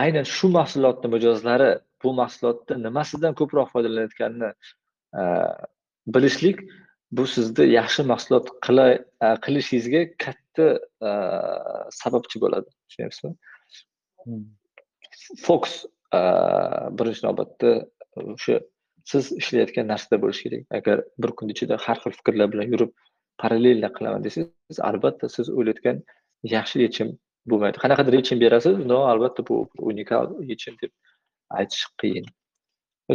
aynan shu mahsulotni mijozlari bu mahsulotni nimasidan ko'proq foydalanayotganini bilishlik bu sizni yaxshi mahsulot qilishingizga katta sababchi bo'ladi tushunyapsizmi? Fokus birinchi navbatda o'sha siz ishlayotgan narsada bo'lishi kerak. Agar bir kun ichida har xil fikrlar bilan yurib parallelno qilaman desangiz albatta siz o'ylayotgan yaxshi yechim bo'lmaydi. Qanaqadir yechim berasiz но albatta bu unikal yechim deb aytish qiyin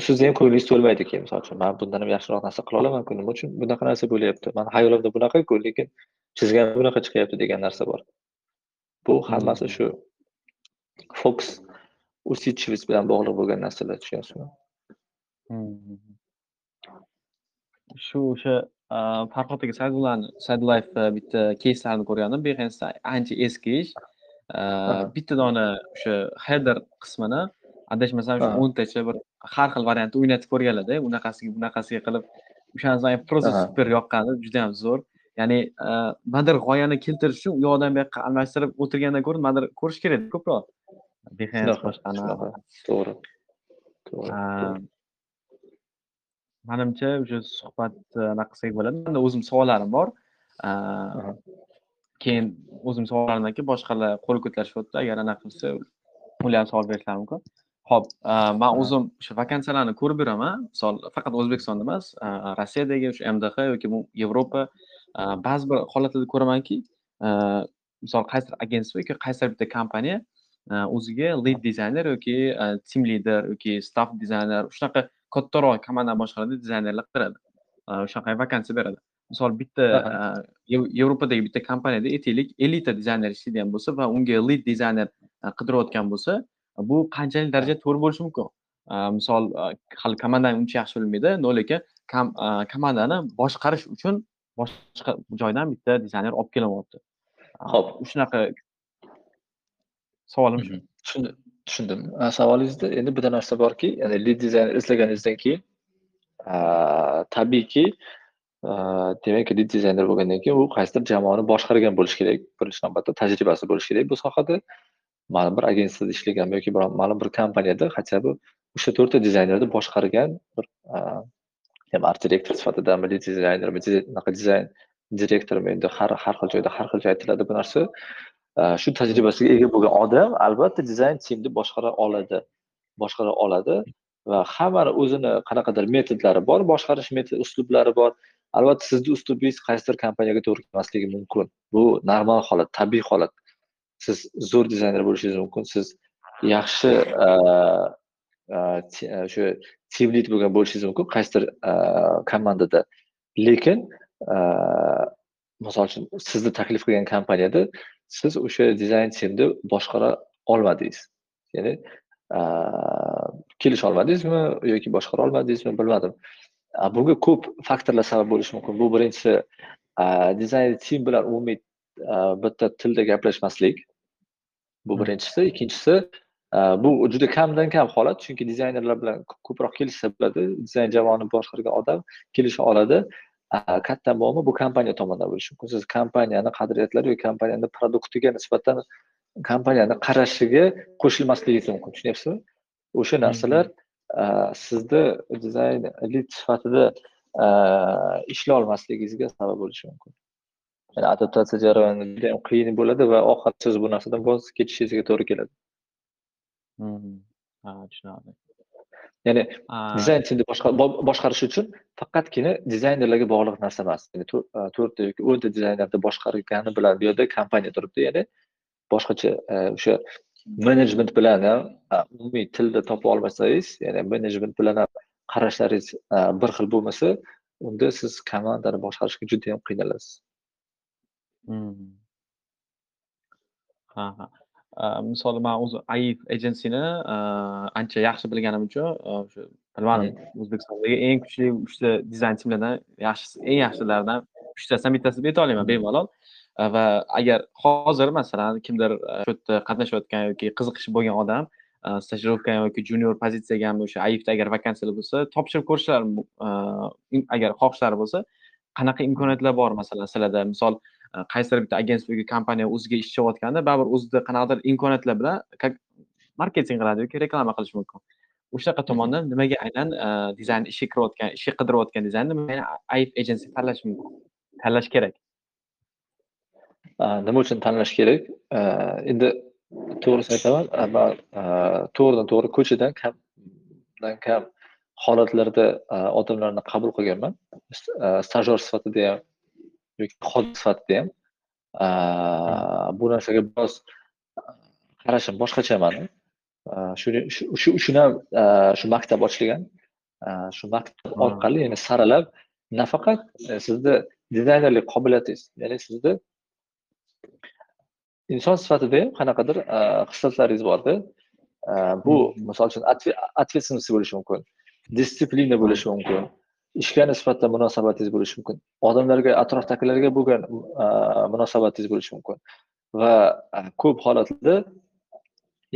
sizni ham ko'nglingiz to'lmaydi keyin misol uchun man bundan ham yaxshiroq narsa qila olamanku nima uchun bunaqa narsa bo'lyapti mani hayolimda bunaqa-ku lekin chizgan bunaqa chiqyapti degan narsa bor Bu hammasi shu Fox Usitchevich bilan bog'liq bo'lgan narsalar, tushunyapsizmi? Mhmm. Shu o'sha, aaa, Farhod aka Saydullani Saydullaevni bitta keyslarini ko'rgandim. Behance ancha eski ish. Bitta dona o'sha header qismini adashmasam shu Aha. 10 tacha bir har xil variantda o'ynatib ko'rganlar-da. Unaqasiga bunaqasiga qilib o'shanisi просто Aha. super yoqqan, judayam zo'r. Ya'ni, nimadir g'oyani keltirish uchun u yoqdan bu yoqqa almashtirib o'tirgandan ko'ra nimadir ko'rish kerak ko'proq. Boshqani. To'g'ri. To'g'ri, manimcha o'sha suhbatni anaqa qilsak bo'ladi. Menda o'zim savollarim bor. Aha. keyin o'zim savollarimdan keyin boshqalar qo'l ko'tarishyapti. Agar anaqa qilsa, ular ham savol berishlari mumkin. Hop, men Aha. o'zim o'sha vakansiyalarni ko'rib yuraman. Misol, faqat O'zbekistonda emas, aaa, Rossiyadagi o'sha MDH yoki bu Yevropa, aaa, ba'zi bir holatlarda ko'ramanki, misol qaysidir agentство yoki qaysidir bitta kompaniya, o'ziga lead dizayner yoki, team leader yoki staff dizayner shunaqa kattaroq komandani boshqaradigan dizaynerlar qidiradi. O'shanaqa vakansiya beradi. Misol bitta, Yevropadagi bitta kompaniyada aytaylik 50 ta dizayner ishlaydigan bo'lsa va unga lead dizayner, qidirayotgan bo'lsa, bu qanchalik darajada to'g'ri bo'lishi mumkin? Misol, hali komandani uncha yaxshi bilmaydi, no lekin komandani boshqarish uchun boshqa joydan bitta dizayner olib kelinyapti. Xo'p. shunaqa savolim shu. Mhm. Tushundim, tushundim. Savolingizda endi bitta narsa borki, ya'ni lead dizayner izlaganingizdan keyin, tabiiyki, demak lead dizayner bo'lgandan keyin u qaysidir jamoani boshqargan bo'lishi kerak. Birinchi navbatda tajribasi bo'lishi kerak bu sohada. Ma'lum bir agentsiyada ishlagan yoki biron ma'lum bir kompaniyada хотя бы o'sha 4 ta dizaynerni boshqargan bir, ham art direktor sifatidami, lead dizaynermi, anaqa dizayn direktormi, endi har har xil joyda har xilcha aytiladi bu narsa. Shu tajribasiga ega bo'lgan odam albatta dizayn timni boshqara oladi. Boshqara oladi va hammani o'zini qanaqadir metodlari bor, boshqarish metod uslublari bor. Albatta sizni uslubingiz qaysidir kompaniyaga to'g'ri kelmasligi mumkin. Bu normal holat, tabiiy holat. Siz zo'r dizayner bo'lishingiz mumkin. Siz yaxshi, e, e, o'sha e, team lead bo'lgan bo'lishingiz mumkin qaysidir, komandada. Lekin, misol uchun sizni taklif qilgan kompaniyada siz o'sha dizayn teamni boshqara olmadingiz. Ya'ni, kelisha olmadingizmi yoki boshqara olmadingizmi bilmadim. Bunga ko'p faktorlar sabab bo'lishi mumkin. Bu birinchisi, dizayn team bilan umumiy, bitta tilda gaplashmaslik. Bu birinchisi. Ikkinchisi, aaa, bu juda kamdan kam holat, chunki dizaynerlar bilan ko'proq kelishsa bo'ladi. Dizayn jamoani boshqargan odam kelisha oladi. Katta muammo bu kompaniya tomonidan bo'lishi mumkin. Siz kompaniyani qadriyatlari yoki kompaniyani produktiga nisbatan kompaniyani qarashiga qo'shilmasligingiz mumkin, tushunyapsizmi? O'sha narsalar, aaa, sizni dizayn lead sifatida, aaa, ishlay olmasligingizga sabab bo'lishi mumkin. Ya'ni adaptatsiya jarayoni judayam qiyin bo'ladi va oxirida siz bu narsadan voz kechishingizga to'g'ri keladi. Ha, tushunarli. Ya'ni dizayn bo boshqarish uchun faqatgina dizaynerlarga bog'liq narsa emas. Ya'ni to'rt aaa, 4 ta yoki 10 ta dizaynerni boshqargani bilan bu yerda kompaniya turibdi. Ya'ni boshqacha, aaa, o'sha menejment bilan ham, aaa, umumiy tilda topa olmasangiz, ya'ni menejment bilan ham qarashlaringiz, bir xil bo'lmasa, unda siz komandani boshqarishga judayam qiynalasiz. Ha, ha. Aaa, misol men o'zi AIF agency'ni, aaa, ancha yaxshi bilganim uchun, aaa, o'sha bilmadim. O'zbekistondagi eng kuchli 3 ta dizayn teamlaridan yaxshisi eng yaxshilaridan 3 tasidan bittasini olaman bemalol. Aaa, va agar hozir masalan kimdir, aaa, shu yerda qatnashayotgan yoki qiziqishi bo'lgan odam, aaa, stajirovka yoki junior pozitsiyaga ham o'sha AIFda agar vakansiyalar bo'lsa, topshirib ko'rishlari mu aaa, im agar xohishlari bo'lsa, qanaqa imkoniyatlar bor masalan sizlarda? Misol, qaysidir bitta yoki kompaniya o'ziga ish tushyapotganda, baribir o'zida qanaqadir imkoniyatlar bilan marketing qiladi yoki reklama qilishi mumkin. O'shanaqa Mhm. tomondan nimaga aynan, aaa, dizayn ishga kirayotgan ishga qidirayotgan dizaynni nimaga AIF agency tanlash mumkin tanlash kerak? Nima uchun tanlash kerak? Aaa, endi to'g'risini aytaman, man, aaa, to'g'ridan-to'g'ri ko'chadan kamdan kam holatlarda, odamlarni qabul qilganman. Stajyor sifatida ham yoki xodim sifatida ham. Bu narsaga biroz, qarashim boshqacha mani. Shu uchun ham, shu maktab ochilgan. Shu maktab orqali, ya'ni saralab nafaqat, sizni dizaynerlik qobiliyatingiz, ya'ni sizni inson sifatida ham qanaqadir xislatlaringiz borda bu misol uchun ответственность bo'lishi mumkin disiplina bo'lishi mumkin ishga nisbatan munosabatingiz bo'lishi mumkin. Odamlarga atrofdagilarga bo'lgan munosabatingiz bo'lishi mumkin. Va ko'p holatlarda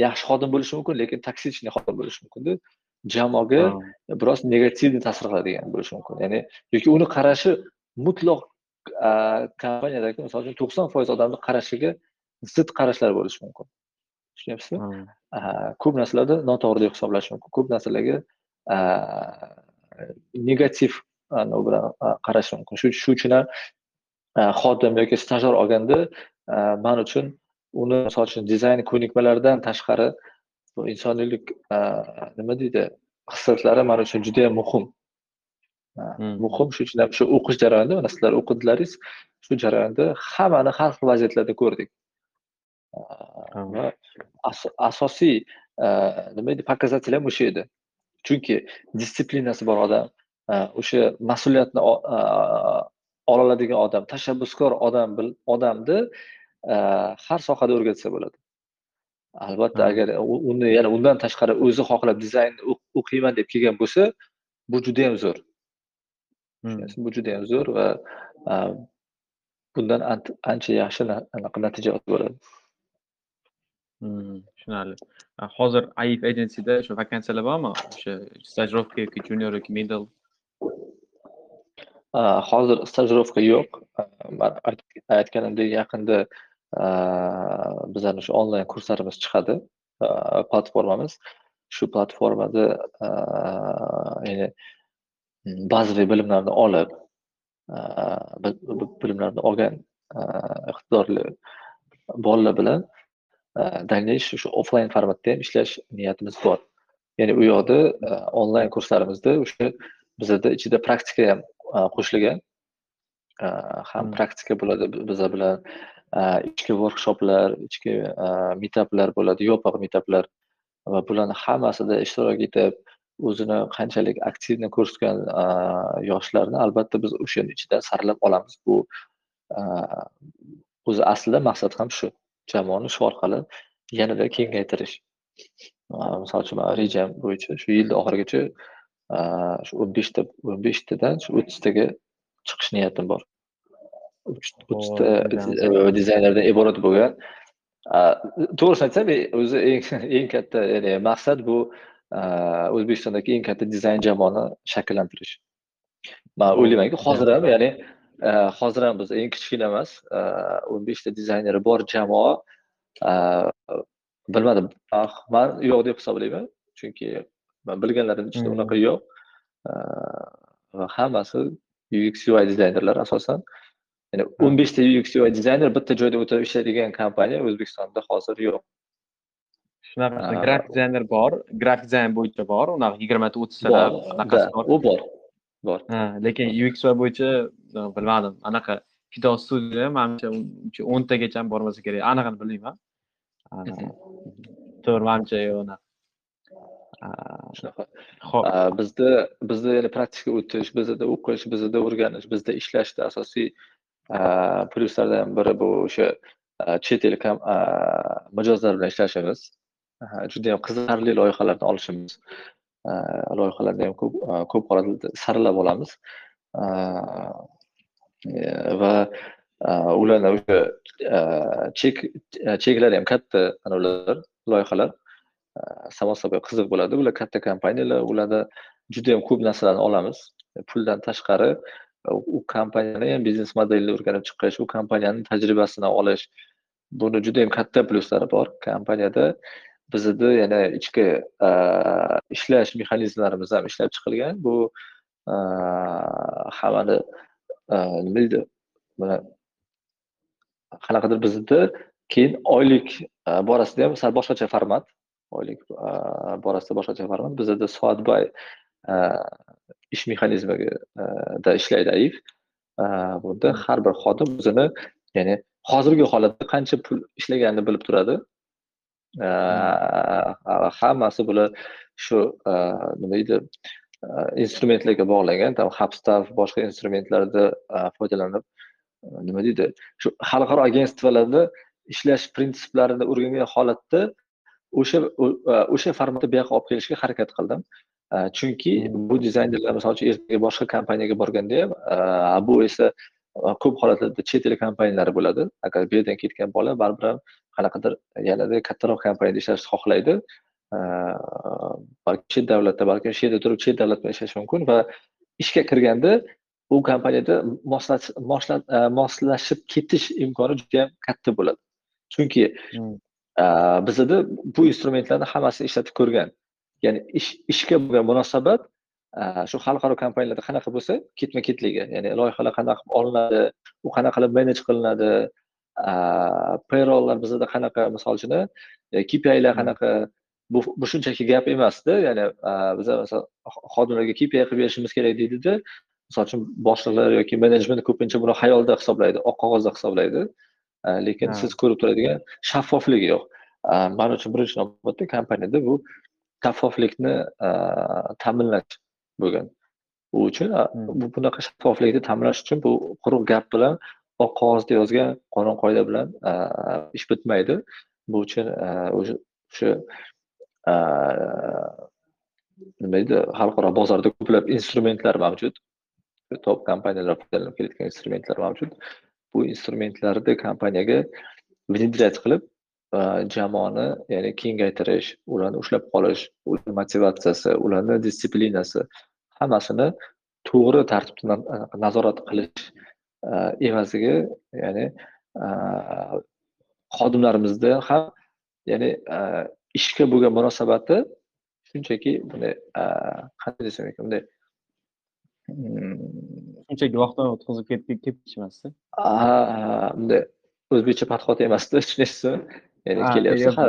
yaxshi xodim bo'lishi mumkin lekin toksichniy xodim bo'lishi mumkinda. Jamoaga biroz negativniy ta'sir qiladigan bo'lishi mumkin. Ya'ni yoki uni qarashi mutlaq kompaniyadagi misol uchun to'qson foiz odamni qarashiga zid qarashlar bo'lishi mumkin. Tushunyapsizmi? Ko'p narsalarda noto'g'ri deb hisoblash mumkin. Ko'p narsalarga negativ bilan qarash mumkin. Shu uchun ham xodim yoki stajyor olganda man uchun uni misol uchun dizayn ko'nikmalaridan tashqari bu insoniylik nima deydi xislatlari man uchun juda yam muhim muhim shu uchun ham shu o'qish jarayonida mana sizlar o'qidilaringiz shu jarayonda hammani har xil vaziyatlarda ko'rdik va asosiy nima deydi показатель ham o'sha edi chunki disiplinasi bor odam. O'sha mas'uliyatni ola oladigan odam tashabbuskor odam odamni har sohada o'rgatsa bo'ladi. Albatta agar uni yana undan tashqari o'zi xohlab dizaynni o'qiyman deb kelgan bo'lsa bu judayam zo'r. Bu judayam zo'r va bundan ancha yaxshi natija bo'ladi Hmm, tushunarli. Hozir aif agencyda o'sha vakansiyalar bormi? O'sha stajirovka yoki junior yoki middle? Hozir stajirovka yo'q. Man aytganimdek yaqinda bizani shu onlayn kurslarimiz chiqadi. Platformamiz. Shu platformada ya'ni hmm, bazaviy bilimlarni olib bilimlarni olgan iqtidorli bolalar bilan дальнейший shu offlayn formatda ham ishlash niyatimiz bor ya'ni u yoqda onlayn kurslarimizda o'sha bizada ichida praktika ham qo'shilgan ham praktika bo'ladi bizlar bilan ichki workshoplar ichki meetuplar bo'ladi yopiq meetuplar va bularni hammasida ishtirok etib o'zini qanchalik aktivni ko'rsatgan yoshlarni albatta biz o'shani ichidan saralab olamiz bu o'zi aslida maqsad ham shu jamoani shu orqali yanada kengaytirish. Misol uchun rejam bo'yicha shu yilni oxirigacha shu o'n beshta o'n beshtadan shu o'ttiztaga chiqish niyatim bor. O'ttizta dizaynerdan iborat bo'lgan. To'g'risini aytsam o'zi eng [laughs] eng katta ya'ni maqsad bu o'zbekistondagi eng katta dizayn jamoani shakllantirish. Man o'ylaymanki hozir ham ya'ni hozir ham biz eng kichkina emas o'n beshta dizayneri bor jamoa bilmadim man yo'q deb hisoblayman chunki man bilganlarim ichida unaqa yo'q va hammasi ux ui dizaynerlar asosan ya'ni o'n beshta ux ui dizayner bitta joyda o'tirib ishlaydigan kompaniya o'zbekistonda hozir yo'q shunaqa grafik dizayner bor grafik dizayn bo'yicha bor unaqa yigirmata o'ttiztalab anaqasi bor u bor bor. Lekin ux bo'yicha bilmadim. Anaqa fido studiya manimcha o'ntagacha bormasa kerak. Anig'ini bilmayman. To'g'ri manimcha yo'q shunaqa. bizda bizda ya'ni praktika o'tish bizada o'qish bizada o'rganish bizda ishlashda asosiy plyuslardan biri bu o'sha chet el mijozlar bilan ishlashimiz. Judayam qiziqarli loyihalarni olishimiz Э, loyihalarda ham ko'p э, ko'p holatlarda saralab olamiz. Э, va ularni o'sha chek e, cheklari ham katta ular loyihalar e, samo собой qiziq bo'ladi. Ular katta kompaniyalar ularda juda yam ko'p narsalarni olamiz. E, puldan tashqari u kompaniyani ham biznes modelini o'rganib chiqish u kompaniyani tajribasini olish buni juda yam katta pluslari bor. Kompaniyada bizada yana ichki ishlash mexanizmlarimiz ham ishlab chiqilgan. Bu hammani nima deydi mana qanaqadir bizda keyin oylik borasida ham sal boshqacha format oylik borasida boshqacha format bizada soatbay ish mexanizmida ishlaydi aif bunda har bir xodim o'zini ya'ni hozirgi holatda qancha pul ishlaganini bilib turadi. Hammasi bular shu nima deydi instrumentlarga bog'langan. Там hubstaff boshqa instrumentlarda foydalanib nima deydi shu xalqaro agentstvolarda ishlash prinsiplarini o'rgangan holatda o'sha o'sha formatda bu yoqqa olib kelishga harakat qildim. Chunki bu dizaynerlar misol uchun ertaga boshqa kompaniyaga borganda ham bu esa ko'p holatlarda chet el kompaniyalari bo'ladi. Agar bu yerdan ketgan bola baribir ham qanaqadir yanada kattaroq kompaniyada ishlashni xohlaydi. Balki chet davlatda balki shu yerda turib chet davlat bilan ishlashi mumkin va ishga kirganda u kompaniyada moslashib ketish imkoni juda yam katta bo'ladi. Chunki bizada bu instrumentlarni hammasini ishlatib ko'rgan. Ya'ni ish ishga bo'lgan munosabat shu xalqaro kompaniyalarda qanaqa bo'lsa ketma ketligi ya'ni loyihalar qanaqa qilib olinadi u qanaqa qilib manage qilinadi payrolllar bizada qanaqa misol uchun kpilar qanaqa bu shunchaki gap emasda ya'ni biza masalan xodimlarga kpi qilib berishimiz kerak deydida misol uchun boshliqlar yoki menejment ko'pincha buni xayolda hisoblaydi oq qog'ozda hisoblaydi. Lekin siz ko'rib turadigan shaffoflik yo'q. Man uchun birinchi navbatda kompaniyada bu shaffoflikni ta'minlash bo'lgan. U uchun bu bunaqa shaffoflikni ta'minlash uchun bu quruq gap bilan oq qog'ozda yozgan qonun qoida bilan ish bitmaydi. Bu uchun o'sha o'sha nima deydi xalqaro bozorda ko'plab instrumentlar mavjud. Top kompaniyalar foydalanib kelayotgan instrumentlar mavjud. Bu instrumentlarni kompaniyaga внедрять qilib jamoani ya'ni kengaytirish ularni ushlab qolish ularni motivatsiyasi ularni disiplinasi hammasini to'g'ri tartibda nazorat qilish evaziga ya'ni xodimlarimizda ham ya'ni ishga bo'lgan munosabati shunchaki bunday qanday desam ekan bunday shunchaki vaqtini o'tkazib ketish emasda bunday o'zbekcha подход emasda tushunyapsizmi ya'ni kelyapsa ha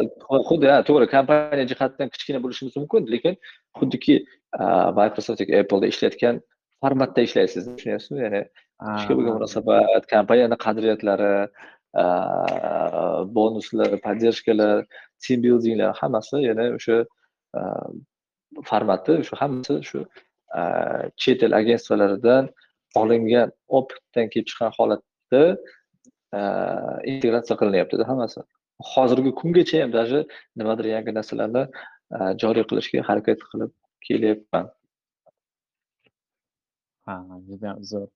xuddi ha to'g'ri kompaniya jihatidan kichkina bo'lishimiz mumkin lekin xuddiki microsoft yoki appleda ishlayotgan formatda ishlaysiz tushunyapsizmi ya'ni ishga bo'lgan munosabat kompaniyani qadriyatlari bonuslar поддержкаlar team buildinglar hammasi yana o'sha formati shu hammasi shu chet el agentstvalaridan olingan opitdan kelib chiqqan holatda integratsiya qilinyaptida hammasi hozirgi kungacha ham даже nimadir yangi narsalarni e, joriy qilishga harakat qilib kelyapman. Ha juda zo'r.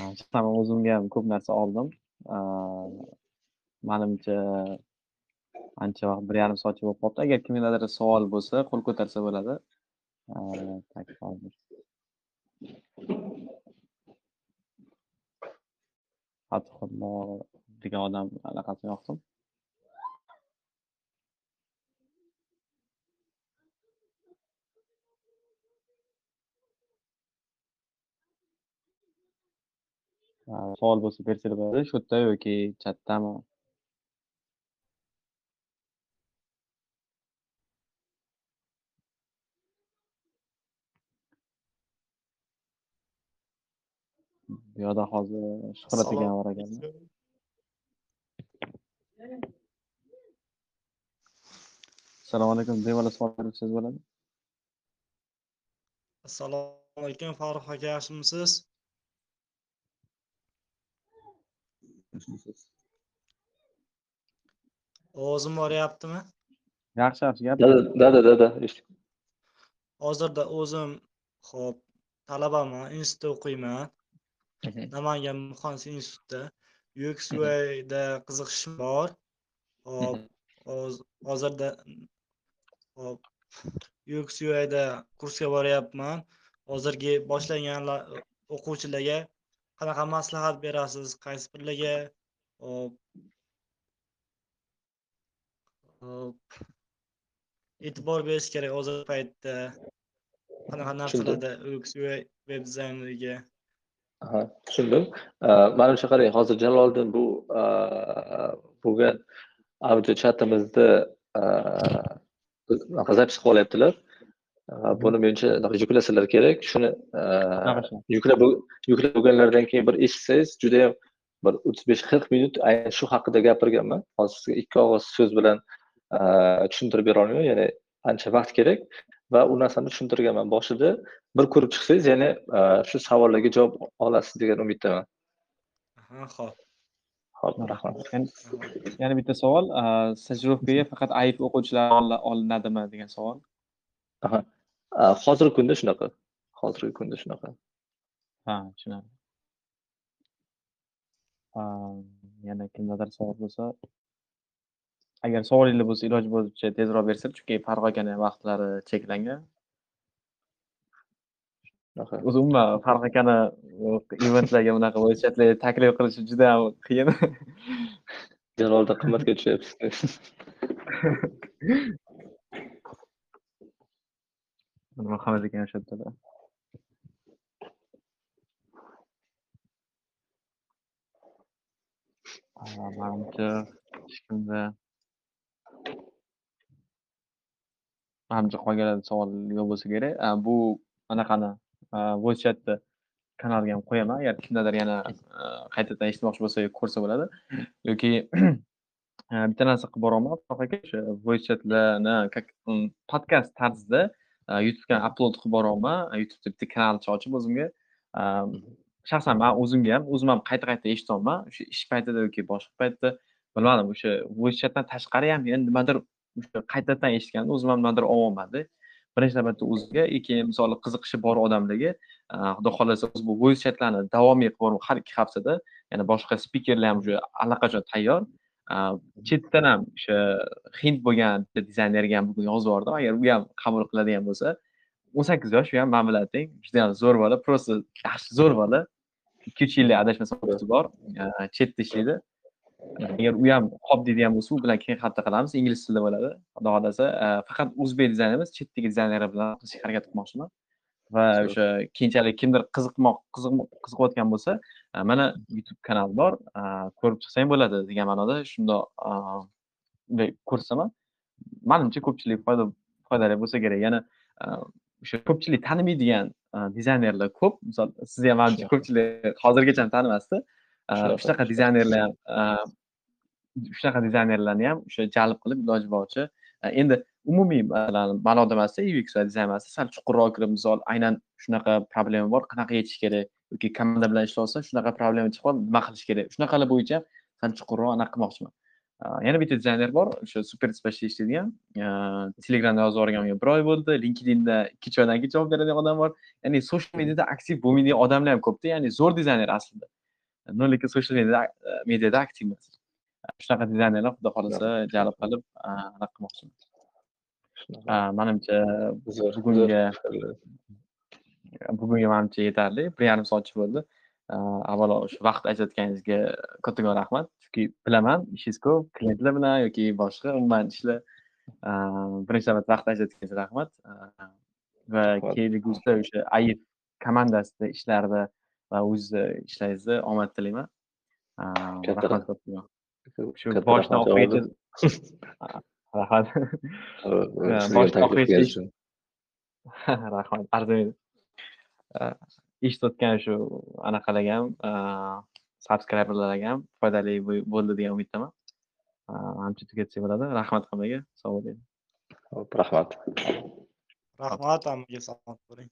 Shaxsan o'zimga ham ko'p narsa oldim. E, manimcha ancha vaqt bir yarim soatcha bo'lib qolibdi. Agar kimdadir savol bo'lsa qo'l ko'tarsa bo'ladi. Так hozir fatxullo degan odam allaqachon yoqdim. Savol bo'lsa bersanglar bo'ladi shu yerda yoki chatdami? Bu yoqda hozir shuhrat degan bor ekanda assalomu alaykum bemalol savol bersangiz bo'ladi? Assalomu alaykum farruh aka yaxshimisiz ovozim boryaptimi? Yaxshi yaxshi gap da da da da hozirda o'zim ho'p talabaman institutda o'qiyman. Namangan muhandislik institutida. Ux uida qiziqishim bor. Hop hozirda hop ux uida kursga boryapman. Hozirgi boshlagan o'quvchilarga qanaqa maslahat berasiz qaysi birlarga hop e'tibor berish kerak hozirgi paytda. Qanaqa narsalarda ux web dizayneriga tushundim. Manimcha qarang hozir jaloliddin bu bo'lgan audio chatimizda запись qilib olyaptilar buni menimcha yuklasanglar kerak. Shuni yuklab yuklab bo'lganlaridan keyin bir eshitsangiz judayam bir o'ttiz besh qirq minut aynan shu haqida gapirganman. Hozir sizga ikki og'iz so'z bilan tushuntirib bera olmayman ya'ni ancha vaqt kerak. Va u narsani tushuntirganman boshida. Bir ko'rib chiqsangiz yana shu savollarga javob olasiz degan umiddaman. Ho'p Ho'p, rahmat. Yana bitta savol, stajirovkaga faqat AIF o'quvchilari ola olinadimi degan savol. Hozirgi kunda shunaqa. Hozirgi kunda shunaqa. Ha, tushunarli. Yana kimdadir savol bo'lsa agar savolinglar bo'lsa iloji boricha tezroq bersin, chunki akani vaqtlari cheklangan. O'zi umuman Farruh akani eventlarga bunaqa chatlarga taklif qilishi juda ham qiyin. Jalolda qimmatga tushyapsiz. Muhammad aka o'sha yerda. A, manimcha hech kimda manimcha qolgan savol yo'q bo'lsa kerak. Bu anaqani voice chatni kanalga ham qo'yaman. Agar kimdadir yana qaytadan eshitmoqchi bo'lsa ko'rsa bo'ladi. Yoki bitta narsa [clears throat] qilib boryapman aka, o'sha voice chatlarni как podkast tarzida YouTube'ga upload qilib boraman. YouTube'da bitta kanalcha ochib o'zimga. A, shaxsan man o'zimga ham o'zim ham qayta-qayta eshityapman. O'sha ish paytida yoki boshqa paytda bilmadim, o'sha voice chatdan tashqari ham men nimadir o'sha qaytadan eshitganimda o'zim ham nimadir olmayapman-da. Birinchi navbatda o'ziga, и keyin misol qiziqishi bor odamlarga, xudo xohlasa bu voice chatlarni davomiy qilib har 2 haftada. Yana boshqa spikerlar ham уже allaqachon tayyor. Chetdan ham o'sha hind bo'lgan bitta dizaynerga ham bugun yozib yubordim. Agar u ham qabul qiladigan bo'lsa, 18 yosh, u ham man bilan teng. Juda ham zo'r bola, просто yaxshi zo'r bola. 2-3 yillik adashmasam bor. Chetda ishlaydi. Agar u ham hop deydigan bo'lsa, u bilan keyin xatta qilamiz. Ingliz tilida bo'ladi. Xudo xohlasa, faqat o'zbek dizayner emas, chetdagi dizaynerlar bilan qilishga harakat qilmoqchiman. Va o'sha keyinchalik kimdir qiziqmoq qiziqmo qiziqayotgan bo'lsa, mana YouTube kanal bor. Ko'rib chiqsang bo'ladi degan ma'noda shundoq a, bunday ko'rsataman. Manimcha ko'pchilik foyda foydali bo'lsa kerak. Yana o'sha ko'pchilik tanimaydigan dizaynerlar ko'p. Misol sizni ham manimcha ko'pchilik hozirgacha tanimasdi. Shunaqa, dizaynerlar ham shunaqa dizaynerlarni ham o'sha jalb qilib iloji boricha endi umumiy ma'noda emasda UX va dizayn emasda sal chuqurroq kirib misol aynan shunaqa problema bor, qanaqa yechish kerak yoki komanda bilan ishlayotsa shunaqa problema chiqib qoldi, nima qilish kerak? Shunaqalar bo'yicha sal chuqurroq anaqa qilmoqchiman. Yana bitta dizayner bor, o'sha super despachda ishlaydigan. Telegramda yozib yuborganimga 1 oy bo'ldi. LinkedInda 2 oydan keyin javob beradigan odam bor. Ya'ni social mediada aktiv bo'lmaydigan odamlar ham ko'pda, ya'ni zo'r dizayner aslida. No lekin social mediada mediada aktiv emas. Shunaqa dizaynerlar xudo xohlasa jalb qilib anaqa qilmoqchiman. Manimcha Zo'r, bugunga manimcha yetarli. 1,5 soatcha bo'ldi. Avvalo o'sha vaqt ajratganingizga kattakon rahmat. Chunki bilaman ishingiz ko'p, klientlar bilan yoki boshqa umuman ishlar. Birinchi navbatda vaqt ajratganingiz rahmat. Va kelgusida o'sha AIF komandasida ishlarida va o'zizda ishlaringizda omad tilayman. Katta rahmat. Shu boshidan oxirigacha [laughs] rahmat. Boshidan oxirigacha [laughs] rahmat, arzimaydi. Eshitayotgan shu anaqalarga ham, a, subscriberlarga ham foydali bo'ldi degan umiddaman. A, manimcha tugatsak bo'ladi. Rahmat hammaga. Sog' bo'ling. Hop, rahmat. Rahmat hammaga salomat bo'ling.